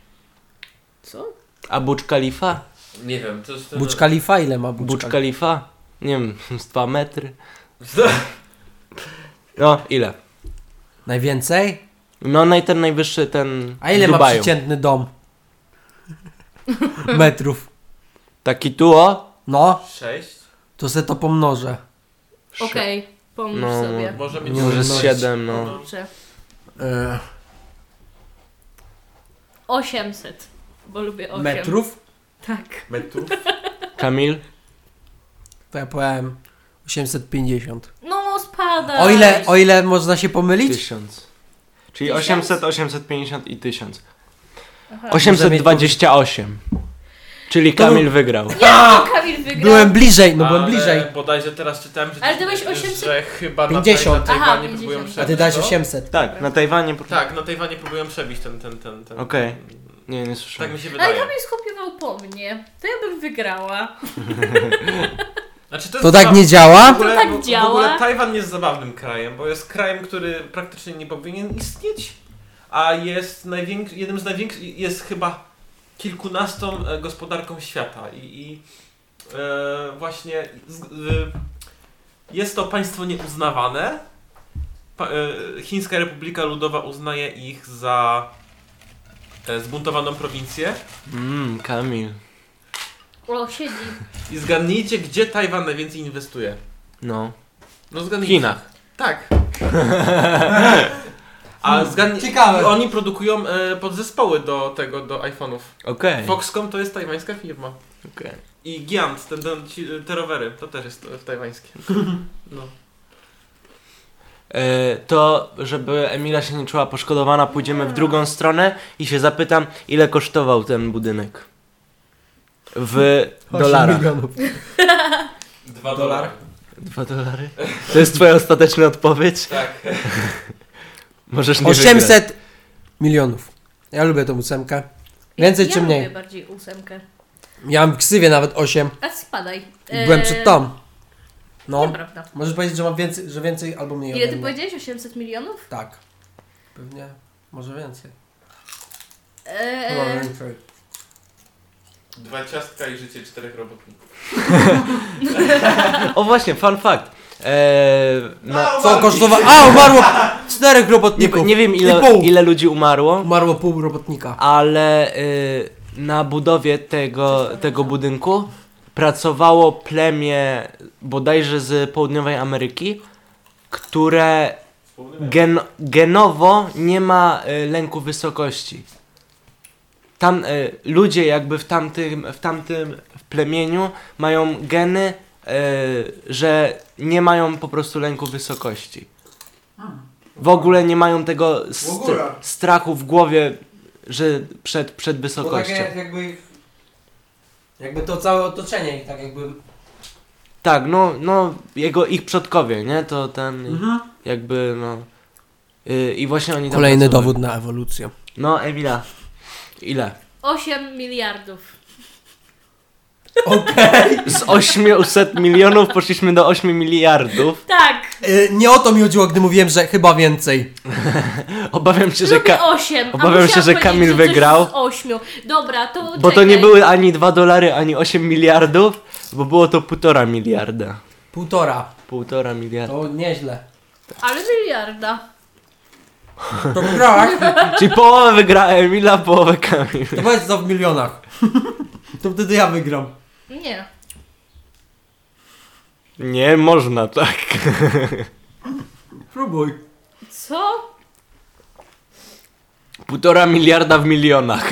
Co? A Burj Khalifa? Nie wiem, to jest ten... Burcz Khalifa ile ma Burcz Burj Khalifa? Nie wiem, z 2 metry. No, ile? Najwięcej? No, naj, ten najwyższy, ten A ile w ma Dubaju. przeciętny dom? metrów. Taki tu, o? No, Sześć? to se to pomnożę. Okej, pomóż No. sobie. Może mieć... Może z no, 7, no. Dobrze. E, 800. Bo lubię 8. metrów? Tak. metrów? Kamil? To ja powiem 850. No spada. O ile, o ile można się pomylić? 1000. Czyli Tysiąc? 800, 850 i 1000. Aha. 828. Czyli To- Kamil wygrał. Ja, Kamil wygrał. Byłem bliżej, no byłem Ale bliżej. bodajże teraz czytałem, że, Ale ty byłeś 800? że chyba 50. na, taj- na Aha, Tajwanie próbują 50. przebić. A ty dałeś to. 800. Tak, na Tajwanie. po- Tak, na Tajwanie próbują przebić ten, ten, ten, ten. Okej. Nie, nie Tak słyszałem. mi się Ale wydaje. Kamil skopiował po mnie. To ja bym wygrała. Znaczy, to, To tak nie działa? W ogóle, To tak w- W działa? ogóle Tajwan jest zabawnym krajem, bo jest krajem, który praktycznie nie powinien istnieć, a jest najwięk- jednym z największych, jest chyba kilkunastą e, gospodarką świata i, i e, właśnie z, e, jest to państwo nieuznawane. Pa, e, Chińska Republika Ludowa uznaje ich za e, zbuntowaną prowincję. Mmm, Kamil. O, siedzi. I zgadnijcie, gdzie Tajwan najwięcej inwestuje. No. No W zgadnijcie. Chinach. Tak. A zgadnij... Ciekawe. Oni produkują e, podzespoły do tego, do iPhone'ów. Okej. Foxconn to jest tajwańska firma. Okej. I Giant, ten, ten, ci, te rowery, to też jest e, tajwańskie. No. E, To, żeby Emila się nie czuła poszkodowana, pójdziemy w drugą stronę i się zapytam, ile kosztował ten budynek. W dolarach. milionów. Dwa Dolar? dolary. Dwa dolary? To jest twoja ostateczna odpowiedź? Tak. Możesz nie wygrać. 800 milionów. Ja lubię tą ósemkę. Więcej ja czy mniej? lubię bardziej ósemkę. Ja mam w ksywie nawet 8. A spadaj. Byłem Eee, przed tą. No. Nieprawda. Możesz powiedzieć, że mam więcej, że więcej albo mniej Ile ty mnie. powiedziałeś? 800 milionów? Tak. Pewnie. Może więcej. Chyba Eee, więcej. Dwa ciastka i życie czterech robotników. O właśnie, fun fact. Eee, na, Co kosztowało? A, umarło czterech nie, robotników. nie wiem I ile, pół. ile ludzi umarło, Umarło pół robotnika. ale y, na budowie tego, tego budynku pracowało plemię bodajże z południowej Ameryki, które gen, genowo nie ma y, lęku wysokości. Tam y, ludzie jakby w tamtym, w tamtym plemieniu mają geny, y, że nie mają po prostu lęku wysokości. W ogóle nie mają tego ogóle. str- strachu w głowie, że przed, przed Bo wysokością. takie jakby ich, jakby to całe otoczenie ich tak jakby... Tak, no, no, jego, ich przodkowie, nie? To ten, Mhm. jakby, no. y, I właśnie oni tam Kolejny pracowali. dowód na ewolucję. No, Emila. Ile? 8 miliardów. Okej. Z 800 milionów poszliśmy do 8 miliardów. Tak, Y, Nie o to mi chodziło, gdy mówiłem, że chyba więcej. Obawiam się, że. lubię Ka- 8. obawiam się, że Kamil wygrał. Z 8. Dobra, to bo to nie były ani 2 dolary, ani 8 miliardów, bo było to półtora miliarda. Półtora. Półtora miliarda. To nieźle. Ale miliarda. To wygrałaś? Czyli połowę wygra Emila, połowę Kamil. To powiedz to w milionach. To wtedy ja wygram. Nie. Nie można tak. Próbuj. Co? Półtora miliarda w milionach.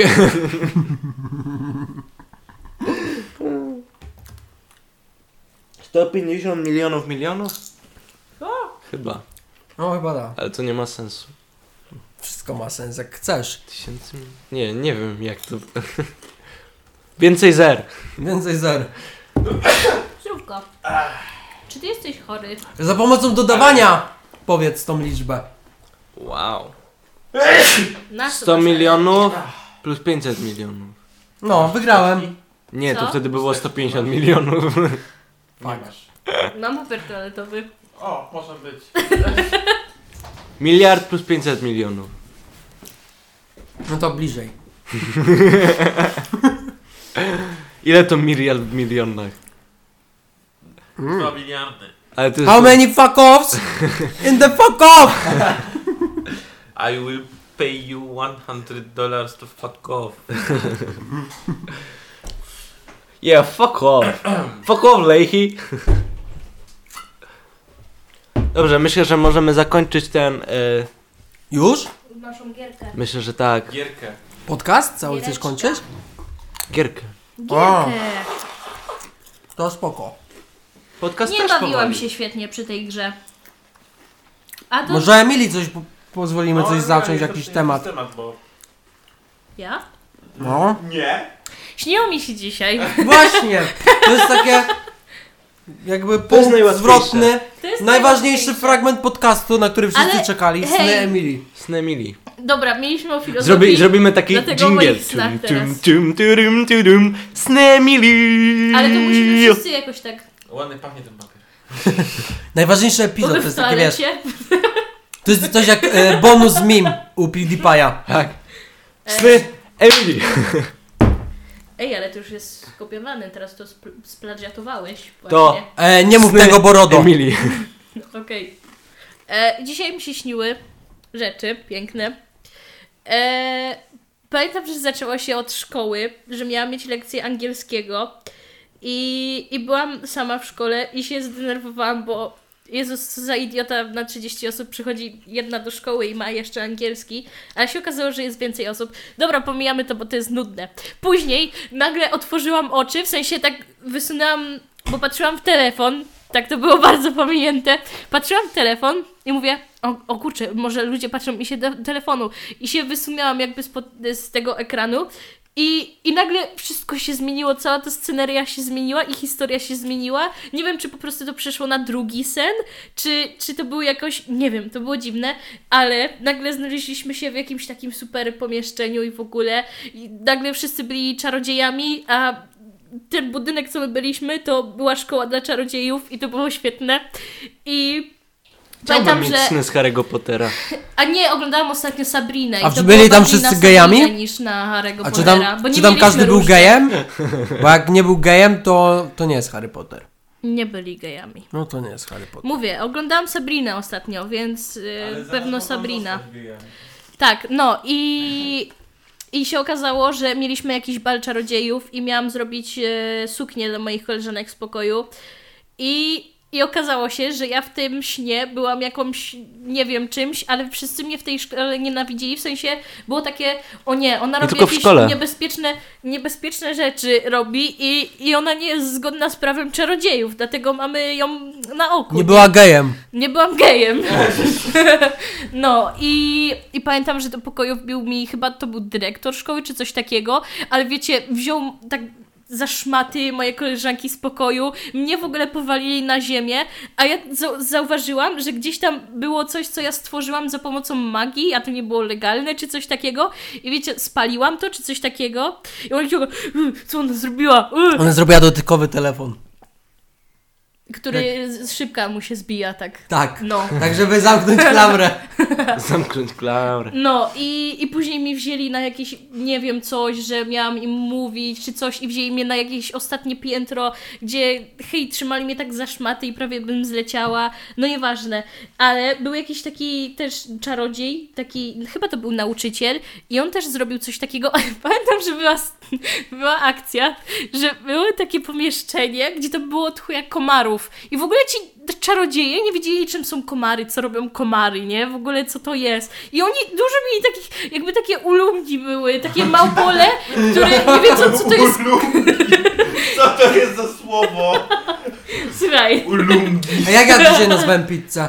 Sto pięćdziesiąt milionów milionów? Chyba, No chyba da. ale to nie ma sensu. Wszystko ma sens, jak chcesz. Tysięcy? Nie, nie wiem jak to... Więcej zer. Więcej zer. Zdrówko. Czy ty jesteś chory? Za pomocą dodawania powiedz tą liczbę. Wow. Na co 100 masz milionów plus 500 milionów. No, wygrałem. Nie, to Co? wtedy było 150 milionów. Nie masz. Mam papier toaletowy. O, może być. Miliard plus 500 milionów. No to bliżej. Ile to miliard w milionach? Dwa miliardy. Ale to jest... How many fuck offs? In the fuck off! I will pay you 100 dollars to fuck off. Yeah, fuck off. fuck off, Leichy. Dobrze, myślę, że możemy zakończyć ten... E, Już? Naszą gierkę. myślę, że tak. Gierkę. Podcast? Cały chcesz Giereczka. kończyć? Gierkę. Gierkę. To spoko. Podcast Nie też bawiłam powoli. się świetnie przy tej grze. A to... Może Emilii coś po pozwolimy No, coś zacząć, jakiś temat. temat bo... Ja? No. Nie. Śniło mi się dzisiaj. Właśnie! To jest takie jakby jest punkt zwrotny. To jest Najważniejszy fragment podcastu, na który wszyscy Ale czekali. Sny hej. Emilii. Snemili. Dobra, mieliśmy o filozofii. Zrobi, zrobimy taki Dlatego o jingle. moich snach Tum, teraz. tum, tum, tudum, tudum. Snemili. Ale to musimy wszyscy jakoś tak... Ładnie pachnie ten papier. Najważniejszy epizod to jest takie, wiesz, toalecie. to jest coś jak e, bonus meme u PewDiePie'a. Tak. E, Sny Emily. Ej, ale to już jest skopiowane, teraz to spl- splagiatowałeś To-. E, nie mów Sny tego, Borodo. Emily. Okej. E, Dzisiaj mi się śniły rzeczy piękne. E, pamiętam, że zaczęło się od szkoły, że miałam mieć lekcję angielskiego i, i byłam sama w szkole i się zdenerwowałam, bo Jezus, co za idiota, na 30 osób przychodzi jedna do szkoły i ma jeszcze angielski, ale się okazało, że jest więcej osób. Dobra, pomijamy to, bo to jest nudne. Później nagle otworzyłam oczy, w sensie tak wysunęłam, bo patrzyłam w telefon, tak to było bardzo pominięte. Patrzyłam w telefon i mówię, o, o kurczę, może ludzie patrzą mi się do telefonu. I się wysumiałam jakby spod, z tego ekranu i, I nagle wszystko się zmieniło, cała ta sceneria się zmieniła i historia się zmieniła. Nie wiem, czy po prostu to przeszło na drugi sen, czy, czy to było jakoś, nie wiem, to było dziwne, ale nagle znaleźliśmy się w jakimś takim super pomieszczeniu i w ogóle i nagle wszyscy byli czarodziejami, a ten budynek, co my byliśmy, to była szkoła dla czarodziejów i to było świetne. I Chciałbym pamiętam, mieć że... sny z Harry'ego Pottera. A nie, oglądałam ostatnio Sabrinę. i A to czy było byli tam bardziej wszyscy na gejami? Sabrinę niż na Harry'ego A czy Pottera, tam, bo nie czy tam mieliśmy każdy był różnych. gejem? Bo jak nie był gejem, to, to nie jest Harry Potter. Nie byli gejami. No to nie jest Harry Potter. Mówię, oglądałam Sabrinę ostatnio, więc yy, pewno Sabrina. Tak, no i, I się okazało, że mieliśmy jakiś bal czarodziejów i miałam zrobić e, suknię dla moich koleżanek z pokoju. I, I okazało się, że ja w tym śnie byłam jakąś, nie wiem czymś, ale wszyscy mnie w tej szkole nienawidzili. W sensie było takie, o nie, ona robi jakieś niebezpieczne, niebezpieczne rzeczy robi i, i ona nie jest zgodna z prawem czarodziejów, dlatego mamy ją na oku. Nie była gejem. Nie byłam gejem. No i, i pamiętam, że do pokoju wbił mi, chyba to był dyrektor szkoły czy coś takiego, ale wiecie, wziął tak za szmaty moje koleżanki z pokoju, mnie w ogóle powalili na ziemię, a ja zau- zauważyłam, że gdzieś tam było coś, co ja stworzyłam za pomocą magii, a to nie było legalne, czy coś takiego i wiecie, spaliłam to, czy coś takiego i oni się co ona zrobiła? Y", Ona zrobiła dotykowy telefon. Który z szybka mu się zbija, tak. Tak. No. Tak, żeby zamknąć klamrę. Zamknąć klamrę. No i, i później mi wzięli na jakieś, nie wiem, coś, że miałam im mówić, czy coś i wzięli mnie na jakieś ostatnie piętro, gdzie hej, trzymali mnie tak za szmaty i prawie bym zleciała, no nieważne, ale był jakiś taki też czarodziej, taki, chyba to był nauczyciel i on też zrobił coś takiego, ale pamiętam, że była, była akcja, że było takie pomieszczenie, gdzie to było tchuja komarów i w ogóle ci czarodzieje nie wiedzieli, czym są komary, co robią komary, nie? W ogóle co to jest. I oni dużo mieli takich, jakby takie ulungi były, takie małpole, które nie wiedzą, co to jest. Co to jest za słowo? Słuchaj, Ulungi. A jak ja dzisiaj nazwałem pizzę?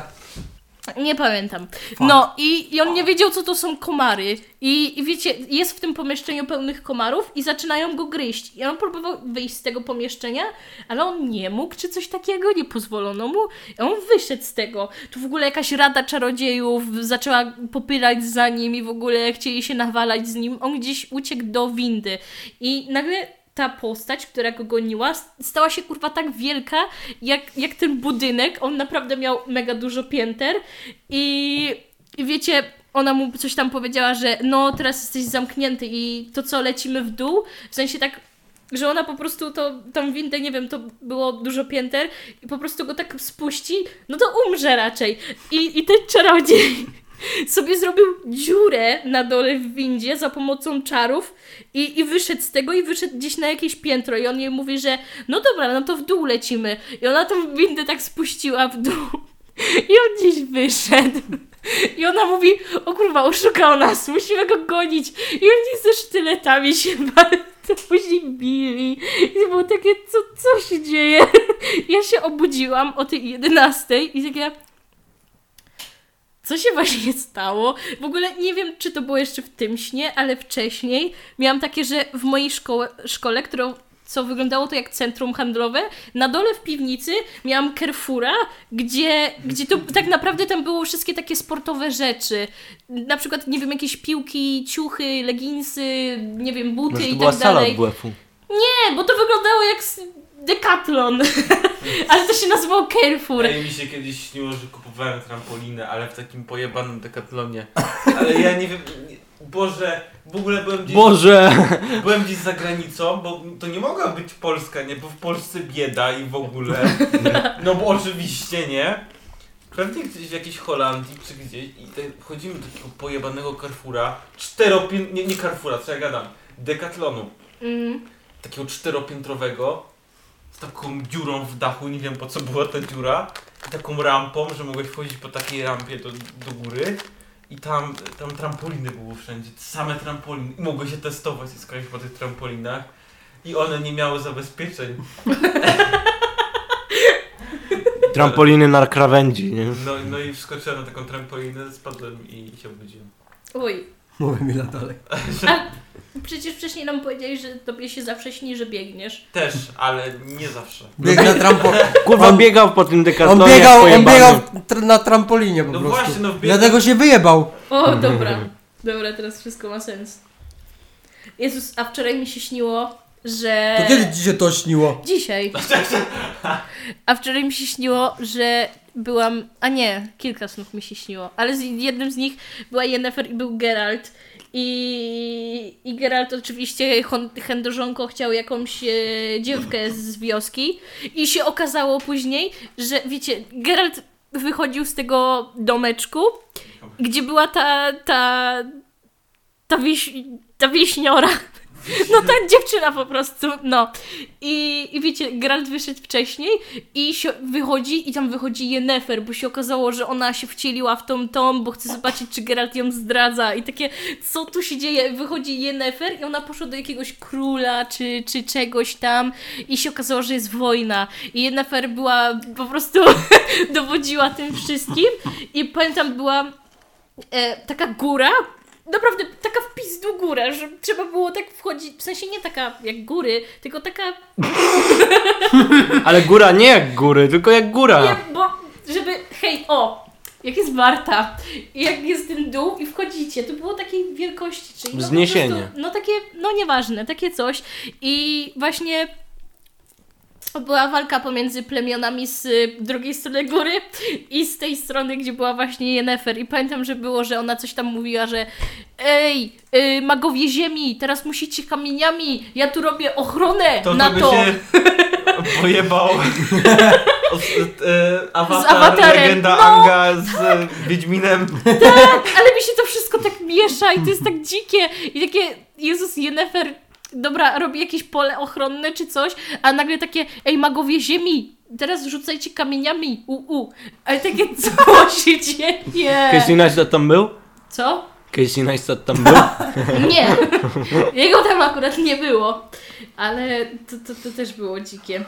Nie pamiętam. No i, i on nie wiedział, co to są komary. I, I wiecie, jest w tym pomieszczeniu pełnych komarów i zaczynają go gryźć. I on próbował wyjść z tego pomieszczenia, ale on nie mógł, czy coś takiego, nie pozwolono mu. I on wyszedł z tego. Tu w ogóle jakaś rada czarodziejów zaczęła popylać za nim i w ogóle chcieli się nawalać z nim. On gdzieś uciekł do windy. I nagle ta postać, która go goniła, stała się kurwa tak wielka, jak, jak ten budynek. On naprawdę miał mega dużo pięter i, i wiecie, ona mu coś tam powiedziała, że no teraz jesteś zamknięty i to co, lecimy w dół? W sensie tak że ona po prostu to, tą windę, nie wiem, to było dużo pięter i po prostu go tak spuści, no to umrze raczej. I, i ten czarodziej sobie zrobił dziurę na dole w windzie za pomocą czarów i, i wyszedł z tego i wyszedł gdzieś na jakieś piętro i on jej mówi, że no dobra, no to w dół lecimy. I ona tą windę tak spuściła w dół i on gdzieś wyszedł. I ona mówi, o kurwa, oszukał nas, musimy go gonić. I oni ze sztyletami się później bili. I było takie, co, co się dzieje? Ja się obudziłam o tej 11 i takie... Co się właśnie stało? W ogóle nie wiem, czy to było jeszcze w tym śnie, ale wcześniej miałam takie, że w mojej szkole, szkole którą co wyglądało to jak centrum handlowe. Na dole w piwnicy miałam Carrefoura, gdzie, gdzie to tak naprawdę tam było wszystkie takie sportowe rzeczy. Na przykład, nie wiem, jakieś piłki, ciuchy, leginsy, nie wiem, buty Może to i była tak sala dalej. od WF-u. Nie, bo to wyglądało jak Decathlon. Ale to się nazywało Carrefour. Ej, mi się kiedyś śniło, że kupowałem trampolinę, ale w takim pojebanym dekatlonie. Ale ja nie wiem... nie- Boże, w ogóle byłem gdzieś, Boże! byłem gdzieś za granicą, bo to nie mogła być Polska, nie? Bo w Polsce bieda i w ogóle. No bo oczywiście, nie? Pewnie gdzieś w jakiejś Holandii czy gdzieś i te, wchodzimy do takiego pojebanego Carrefoura, czteropię... nie, nie Carrefoura, co ja gadam, Decathlonu. Mm. takiego czteropiętrowego taką dziurą w dachu, nie wiem po co była ta dziura, i taką rampą, że mogłeś wchodzić po takiej rampie do, do góry i tam, tam trampoliny były wszędzie, same trampoliny i mogłeś się testować i skakać po tych trampolinach i one nie miały zabezpieczeń. Trampoliny na krawędzi, nie? No, no i wskoczyłem na taką trampolinę, spadłem i się obudziłem. Oj. Mówię mi na dalej. A przecież wcześniej nam powiedziałeś, że tobie się zawsze śni, że biegniesz. Też, ale nie zawsze. Biegł na trampo... Kurwa, On- biegał po tym dekatlonie On biegał, on biegał tr- na trampolinie po No prostu. właśnie, no wbiegł- Dlatego się wyjebał. O, dobra. Dobra, teraz wszystko ma sens. Jezus, a wczoraj mi się śniło, że... To kiedy ci się to śniło? Dzisiaj. A wczoraj mi się śniło, że byłam. A nie, kilka snów mi się śniło, ale z jednym z nich była Yennefer i był Geralt. I, i Geralt oczywiście chędożonko chciał jakąś e, dziewkę z wioski. I się okazało później, że wiecie, Geralt wychodził z tego domeczku, gdzie była ta, ta ta, wieś, ta wieśniora. No ta dziewczyna po prostu, no. I, I wiecie, Geralt wyszedł wcześniej i się wychodzi i tam wychodzi Yennefer, bo się okazało, że ona się wcieliła w tą tą, bo chce zobaczyć, czy Geralt ją zdradza i takie, co tu się dzieje? Wychodzi Yennefer i ona poszła do jakiegoś króla, czy, czy czegoś tam i się okazało, że jest wojna i Yennefer była, po prostu dowodziła tym wszystkim i pamiętam, była e, taka góra, naprawdę taka w pizdu góra, że trzeba było tak wchodzić, w sensie nie taka jak góry, tylko taka, Ale góra nie jak góry, tylko jak góra. nie, bo żeby, hej, o, jak jest Warta i jak jest ten dół i wchodzicie, to było takiej wielkości, czyli no, Wzniesienie. prostu, no takie, no nieważne, takie coś i właśnie była walka pomiędzy plemionami z y, drugiej strony góry i z tej strony, gdzie była właśnie Yennefer. I pamiętam, że było, że ona coś tam mówiła, że ej, y, magowie ziemi, teraz musicie kamieniami, ja tu robię ochronę To na to to. się pojebał awatar, Z awatarem, legenda no. Anga z e, Wiedźminem. Ale mi się to wszystko tak miesza i to jest tak dzikie. I takie, Jezus, Yennefer, dobra, robi jakieś pole ochronne czy coś, a nagle takie, ej, magowie ziemi, teraz rzucajcie kamieniami, u, u. Ale takie, co się dzieje? Casey Neistat tam był? Co? Casey Neistat tam był? Nie. Jego tam akurat nie było. Ale to, to, to też było dzikie.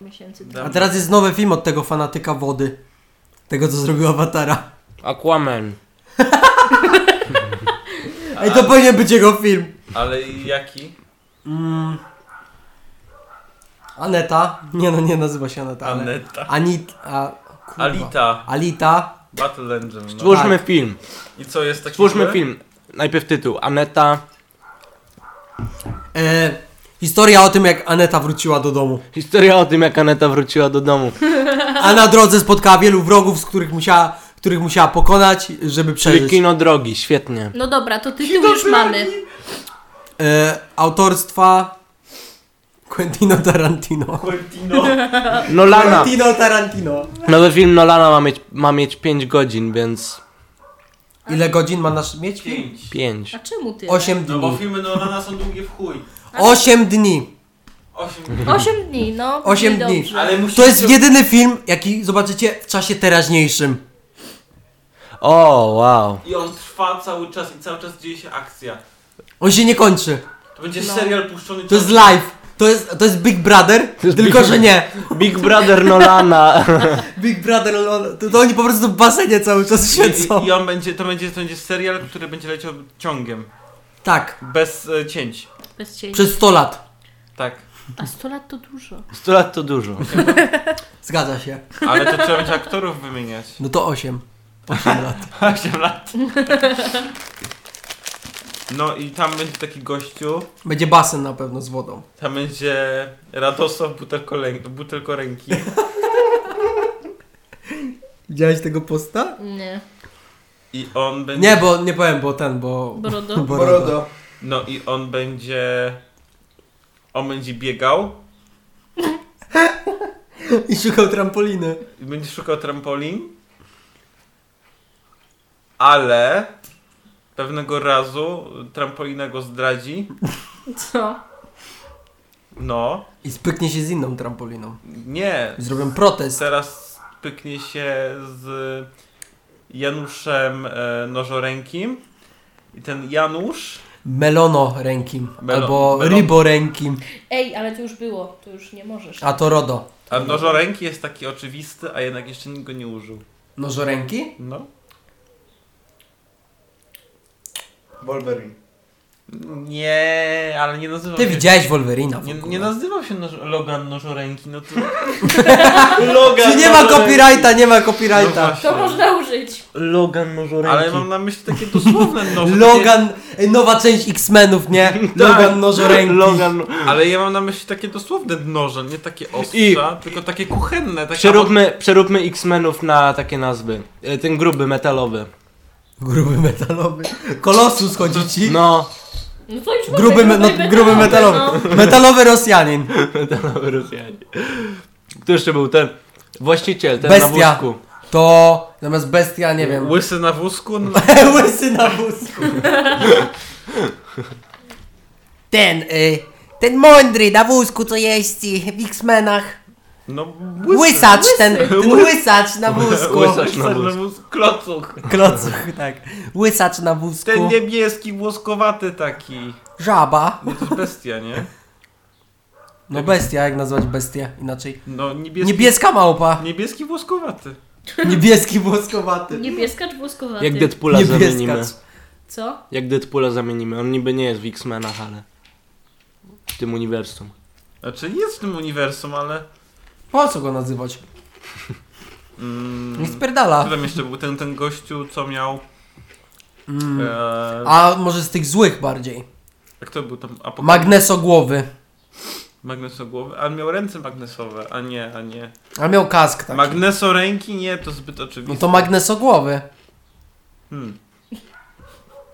Miesięcy temu. A teraz jest nowy film od tego fanatyka wody. Tego, co zrobił Awatara. Aquaman. Ej, to powinien być jego film. Ale jaki? Mm. Aneta. Nie no, nie nazywa się Aneta. ale- Aneta. Anit... A, kurwa. Alita. Alita. Battle Engine. No. Stwórzmy Tak. film. I co jest taki Stwórzmy zły? film. Najpierw tytuł. Aneta. E, historia o tym, jak Aneta wróciła do domu. Historia o tym, jak Aneta wróciła do domu. A na drodze spotkała wielu wrogów, z których musiała, których musiała pokonać, żeby Czyli przeżyć. kino drogi, świetnie. No dobra, to tytuł już mamy. E, autorstwa Quentino Tarantino. Quentino. Nolana. Quentino Tarantino. Nowy film Nolana ma mieć, ma mieć 5 godzin, więc Ile godzin ma nasz mieć? Pięć. 5. A czemu ty? 8 No bo dni. filmy Nolana są długie w chuj. 8 dni. Osiem. Osiem dni, no. Osiem brzmi dni. dobrze. Ale musisz To jest jedyny film, jaki zobaczycie w czasie teraźniejszym. O, wow. I on trwa cały czas i cały czas dzieje się akcja. On się nie kończy. To będzie No. serial puszczony To jest live. To jest, to jest Big Brother, jest tylko Big- że nie. Big Brother Nolana. Big Brother, on, to, to oni po prostu w basenie cały czas siedzą. I, I on będzie, to będzie, to będzie serial, który będzie leciał ciągiem. Tak, Bez e, cięć. Bez cienia. przez 100 lat. Tak. A 100 lat to dużo. 100 lat to dużo. Zgadza się. Ale to trzeba będzie aktorów wymieniać. No to 8. 8 lat. 8 lat. No i tam będzie taki gościu, Będzie basen na pewno z wodą. tam będzie Radosław Butelkolę- Butelkoręki. Widziałeś tego posta? Nie. I on będzie... Nie, bo nie powiem, bo ten, bo... Borodo. Borodo. No i on będzie... On będzie biegał I szukał trampoliny. i będzie szukał trampolin. Ale pewnego razu trampolina go zdradzi. Co? No. I spyknie się z inną trampoliną. Nie. I zrobią protest. Teraz pyknie się z Januszem e, Nożorękim. I ten Janusz Melono rękim. Melo- albo melon- Ribo rękim. Ej, ale to już było. To już nie możesz. A to Rodo. A nożoręki jest taki oczywisty, a jednak jeszcze nikt go nie użył. Nożoręki? No. Wolverine. Nie, ale nie nazywał Ty się... widziałeś Wolverina w Nie, ogóle. nie nazywał się noż, Logan Nożoręki, no to... Logan Czy nie ma copyrighta, nie ma No copyrighta. właśnie. To można użyć. Logan Nożoręki. Ale mam na myśli takie dosłowne noże. Logan, ej, nowa część X-Menów, nie? Logan nożoręki. Logan. Takie, ale ja mam na myśli takie dosłowne noże, nie takie ostrza, I- tylko takie kuchenne. Takie, Przeróbmy, przeróbmy X-Menów na takie nazwy. E, Ten gruby, metalowy. Gruby metalowy. Kolosus chodzi ci? No, No to już Gruby, me, no, gruby metalowy. No. Metalowy Rosjanin. metalowy Rosjanie. Kto jeszcze był? Ten właściciel, ten Bestia. na wózku. To zamiast bestia, nie wiem. Łysy na wózku? No, Łysy na wózku. Ten, y, ten mądry na wózku, co jeździ w X-Menach. No, Łysacz, ten, ten łysacz na wózku. Łysacz na wózku. Klocuch. Klocuch, tak. Łysacz na wózku. Ten niebieski, włoskowaty taki. Żaba. No to jest bestia, nie? No bestia, jak nazwać bestię inaczej? No niebieski. Niebieska małpa. Niebieski, włoskowaty. Niebieski włoskowaty. Niebieska czy włoskowaty? Jak Deadpoola zamienimy. Co? Jak Deadpoola zamienimy. On niby nie jest w X-Menach, ale w tym uniwersum. Znaczy jest w tym uniwersum, ale... Po co go nazywać? Mm, Nie spierdala. Kto tam jeszcze był ten, ten gościu, co miał... Mm. E, A może z tych złych bardziej. jak to był tam? Apokal- Magnesogłowy. Magnesogłowy? Ale miał ręce magnesowe, a nie, a nie. A miał kask taki. Magneso ręki? Nie, to zbyt No oczywiste. to magnesogłowy. Hmm.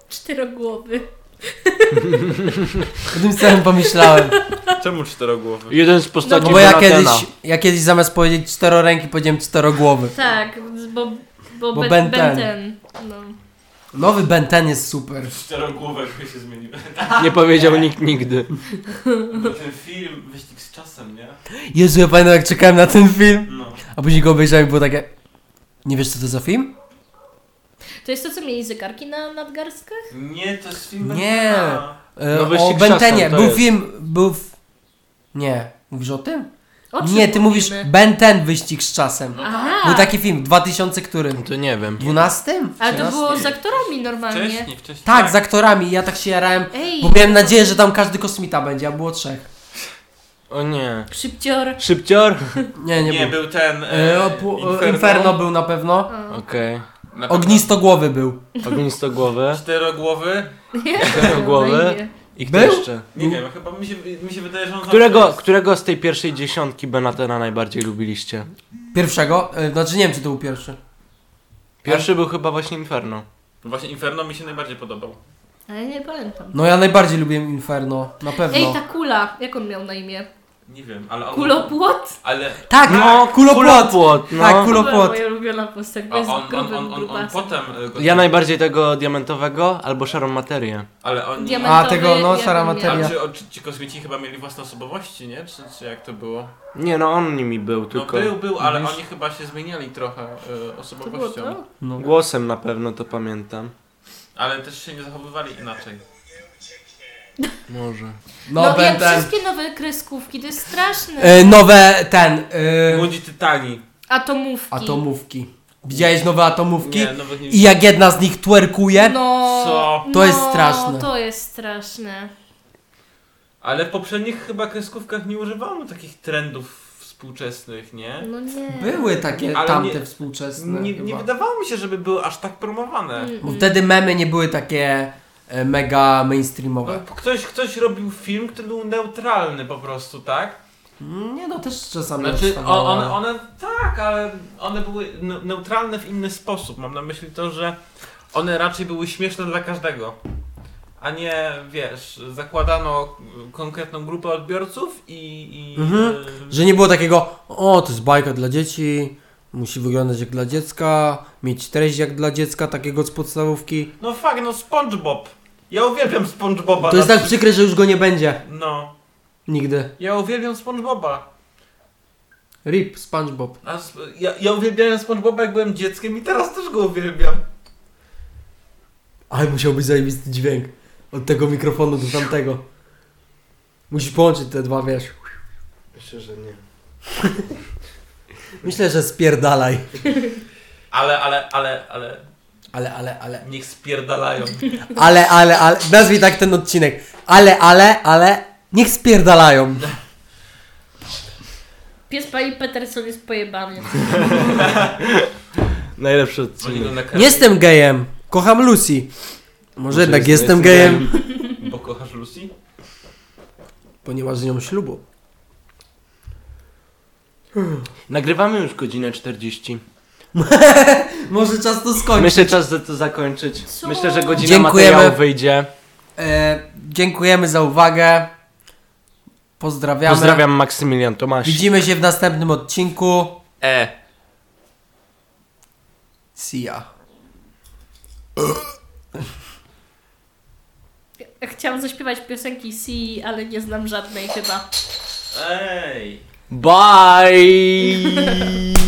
Czterogłowy. O tym samym pomyślałem. Czemu czterogłowy? Jeden z postaci No bo ja kiedyś, ja kiedyś zamiast powiedzieć czteroręki powiedziałem czterogłowy. Tak, bo, bo, Bo ben, Ben ben, ten. No. Nowy Ben Ten jest super. Czterogłówek się zmienił. Nie powiedział nikt nigdy. ten film, wyścig z czasem, nie? Jezu, ja pamiętam jak czekałem na ten film, No. a później go obejrzałem i było takie... Nie wiesz co to za film? To jest to, co mieli zegarki na nadgarstkach? Nie, to jest film Nie. E, No, o Wyścig z Bentenie. Był jest. film, był... W... Nie. Mówisz o tym? O czym Nie, ty mówisz mówimy? Ben Ten Wyścig z czasem. Aha! Był taki film, w 2000 którym? To nie wiem. 12? Ale to 13? było z aktorami normalnie. Wcześniej, wcześniej. Tak, z aktorami. Ja tak się jarałem, Ej, bo miałem nadzieję, że tam każdy kosmita będzie, a było trzech. O nie. Szybcior. Szybcior? Nie, nie, Nie, był. był ten... E, E, o, pu- e, Inferno. był na pewno. Okej. Na. Ognistogłowy był. Ognistogłowy. Czterogłowy. Czterogłowy. Fajnie. I kto Był? jeszcze? Nie wiem, chyba mi się, mi się wydaje, że on Którego, którego z tej pierwszej dziesiątki Benatena najbardziej lubiliście? Pierwszego? E, Znaczy nie wiem, czy to był pierwszy. Pierwszy był chyba właśnie Inferno. Właśnie Inferno mi się najbardziej podobał. Ale nie pamiętam. No ja najbardziej lubiłem Inferno, na pewno. Ej, ta kula. Jak on miał na imię? Nie wiem, ale on... Kulopłot? Ale... Tak, No, kulopłot. kulopłot, no. Tak, To była kulopłot. moja ulubiona postać, bo A jest on, on, grubym on, on, on grubasem. potem... e, go- Ja najbardziej tego diamentowego albo szarą materię. Ale oni... A, tego, no, szara on miał? materia. A czy, o, czy ci kosmici chyba mieli własne osobowości, nie? Czy, czy jak to było? Nie no, on nimi był No tylko. był, był, ale oni chyba się zmieniali trochę e, To było osobowością. to? No. Głosem na pewno to pamiętam. Ale też się nie zachowywali inaczej. Może. No, No, Ben jak ten. wszystkie nowe kreskówki, to jest straszne. E, nowe ten. E, Młodzi Tytani. Atomówki. atomówki. Widziałeś nowe atomówki? Nie, nie I jak jedna z nich twerkuje? No, Co? To jest straszne. To jest straszne. Ale w poprzednich chyba kreskówkach nie używano takich trendów współczesnych, nie? No nie. Były takie Ale tamte nie- współczesne. Nie, nie wydawało mi się, żeby były aż tak promowane. Mm, Bo mm. wtedy memy nie były takie mega mainstreamowe. Ktoś, ktoś robił film, który był neutralny po prostu, tak? Nie no, też czasami Znaczy, o- one, one tak, ale one były ne- neutralne w inny sposób. Mam na myśli to, że one raczej były śmieszne dla każdego. A nie, wiesz, zakładano konkretną grupę odbiorców i... i Mhm. e, Że nie było takiego, o to jest bajka dla dzieci, musi wyglądać jak dla dziecka, mieć treść jak dla dziecka, takiego z podstawówki. No fakt, no SpongeBob. Ja uwielbiam SpongeBoba. To jest tak przykre, że już go nie będzie. No, Nigdy. ja uwielbiam SpongeBoba. Rip, SpongeBob. A ja, ja uwielbiałem SpongeBoba jak byłem dzieckiem i teraz też go uwielbiam. Ale musiał być zajebisty dźwięk. Od tego mikrofonu do tamtego. Musisz połączyć te dwa, wiesz. Myślę, że nie. Myślę, że spierdalaj. Ale, ale, ale, ale, Ale, ale, ale. niech spierdalają. Ale, ale, ale. Nazwij tak ten odcinek. Ale, ale, ale. Niech spierdalają. Pies pani Peterson jest pojebany. Najlepszy odcinek. Nie jestem gejem. Kocham Lucy. Może jednak jest- jestem jestem gejem, Bo kochasz Lucy? ponieważ z nią ślubu. Nagrywamy już godzinę 40. Może czas to skończyć. Myślę, czas za to zakończyć. Co? Myślę, że godzina Dziękujemy. materiału wyjdzie. E, dziękujemy za uwagę. Pozdrawiamy. Pozdrawiam Maksymilian Tomasz. Widzimy się w następnym odcinku. E. See ya. chciałam zaśpiewać piosenki Si, ale nie znam żadnej chyba. Ej! Bye!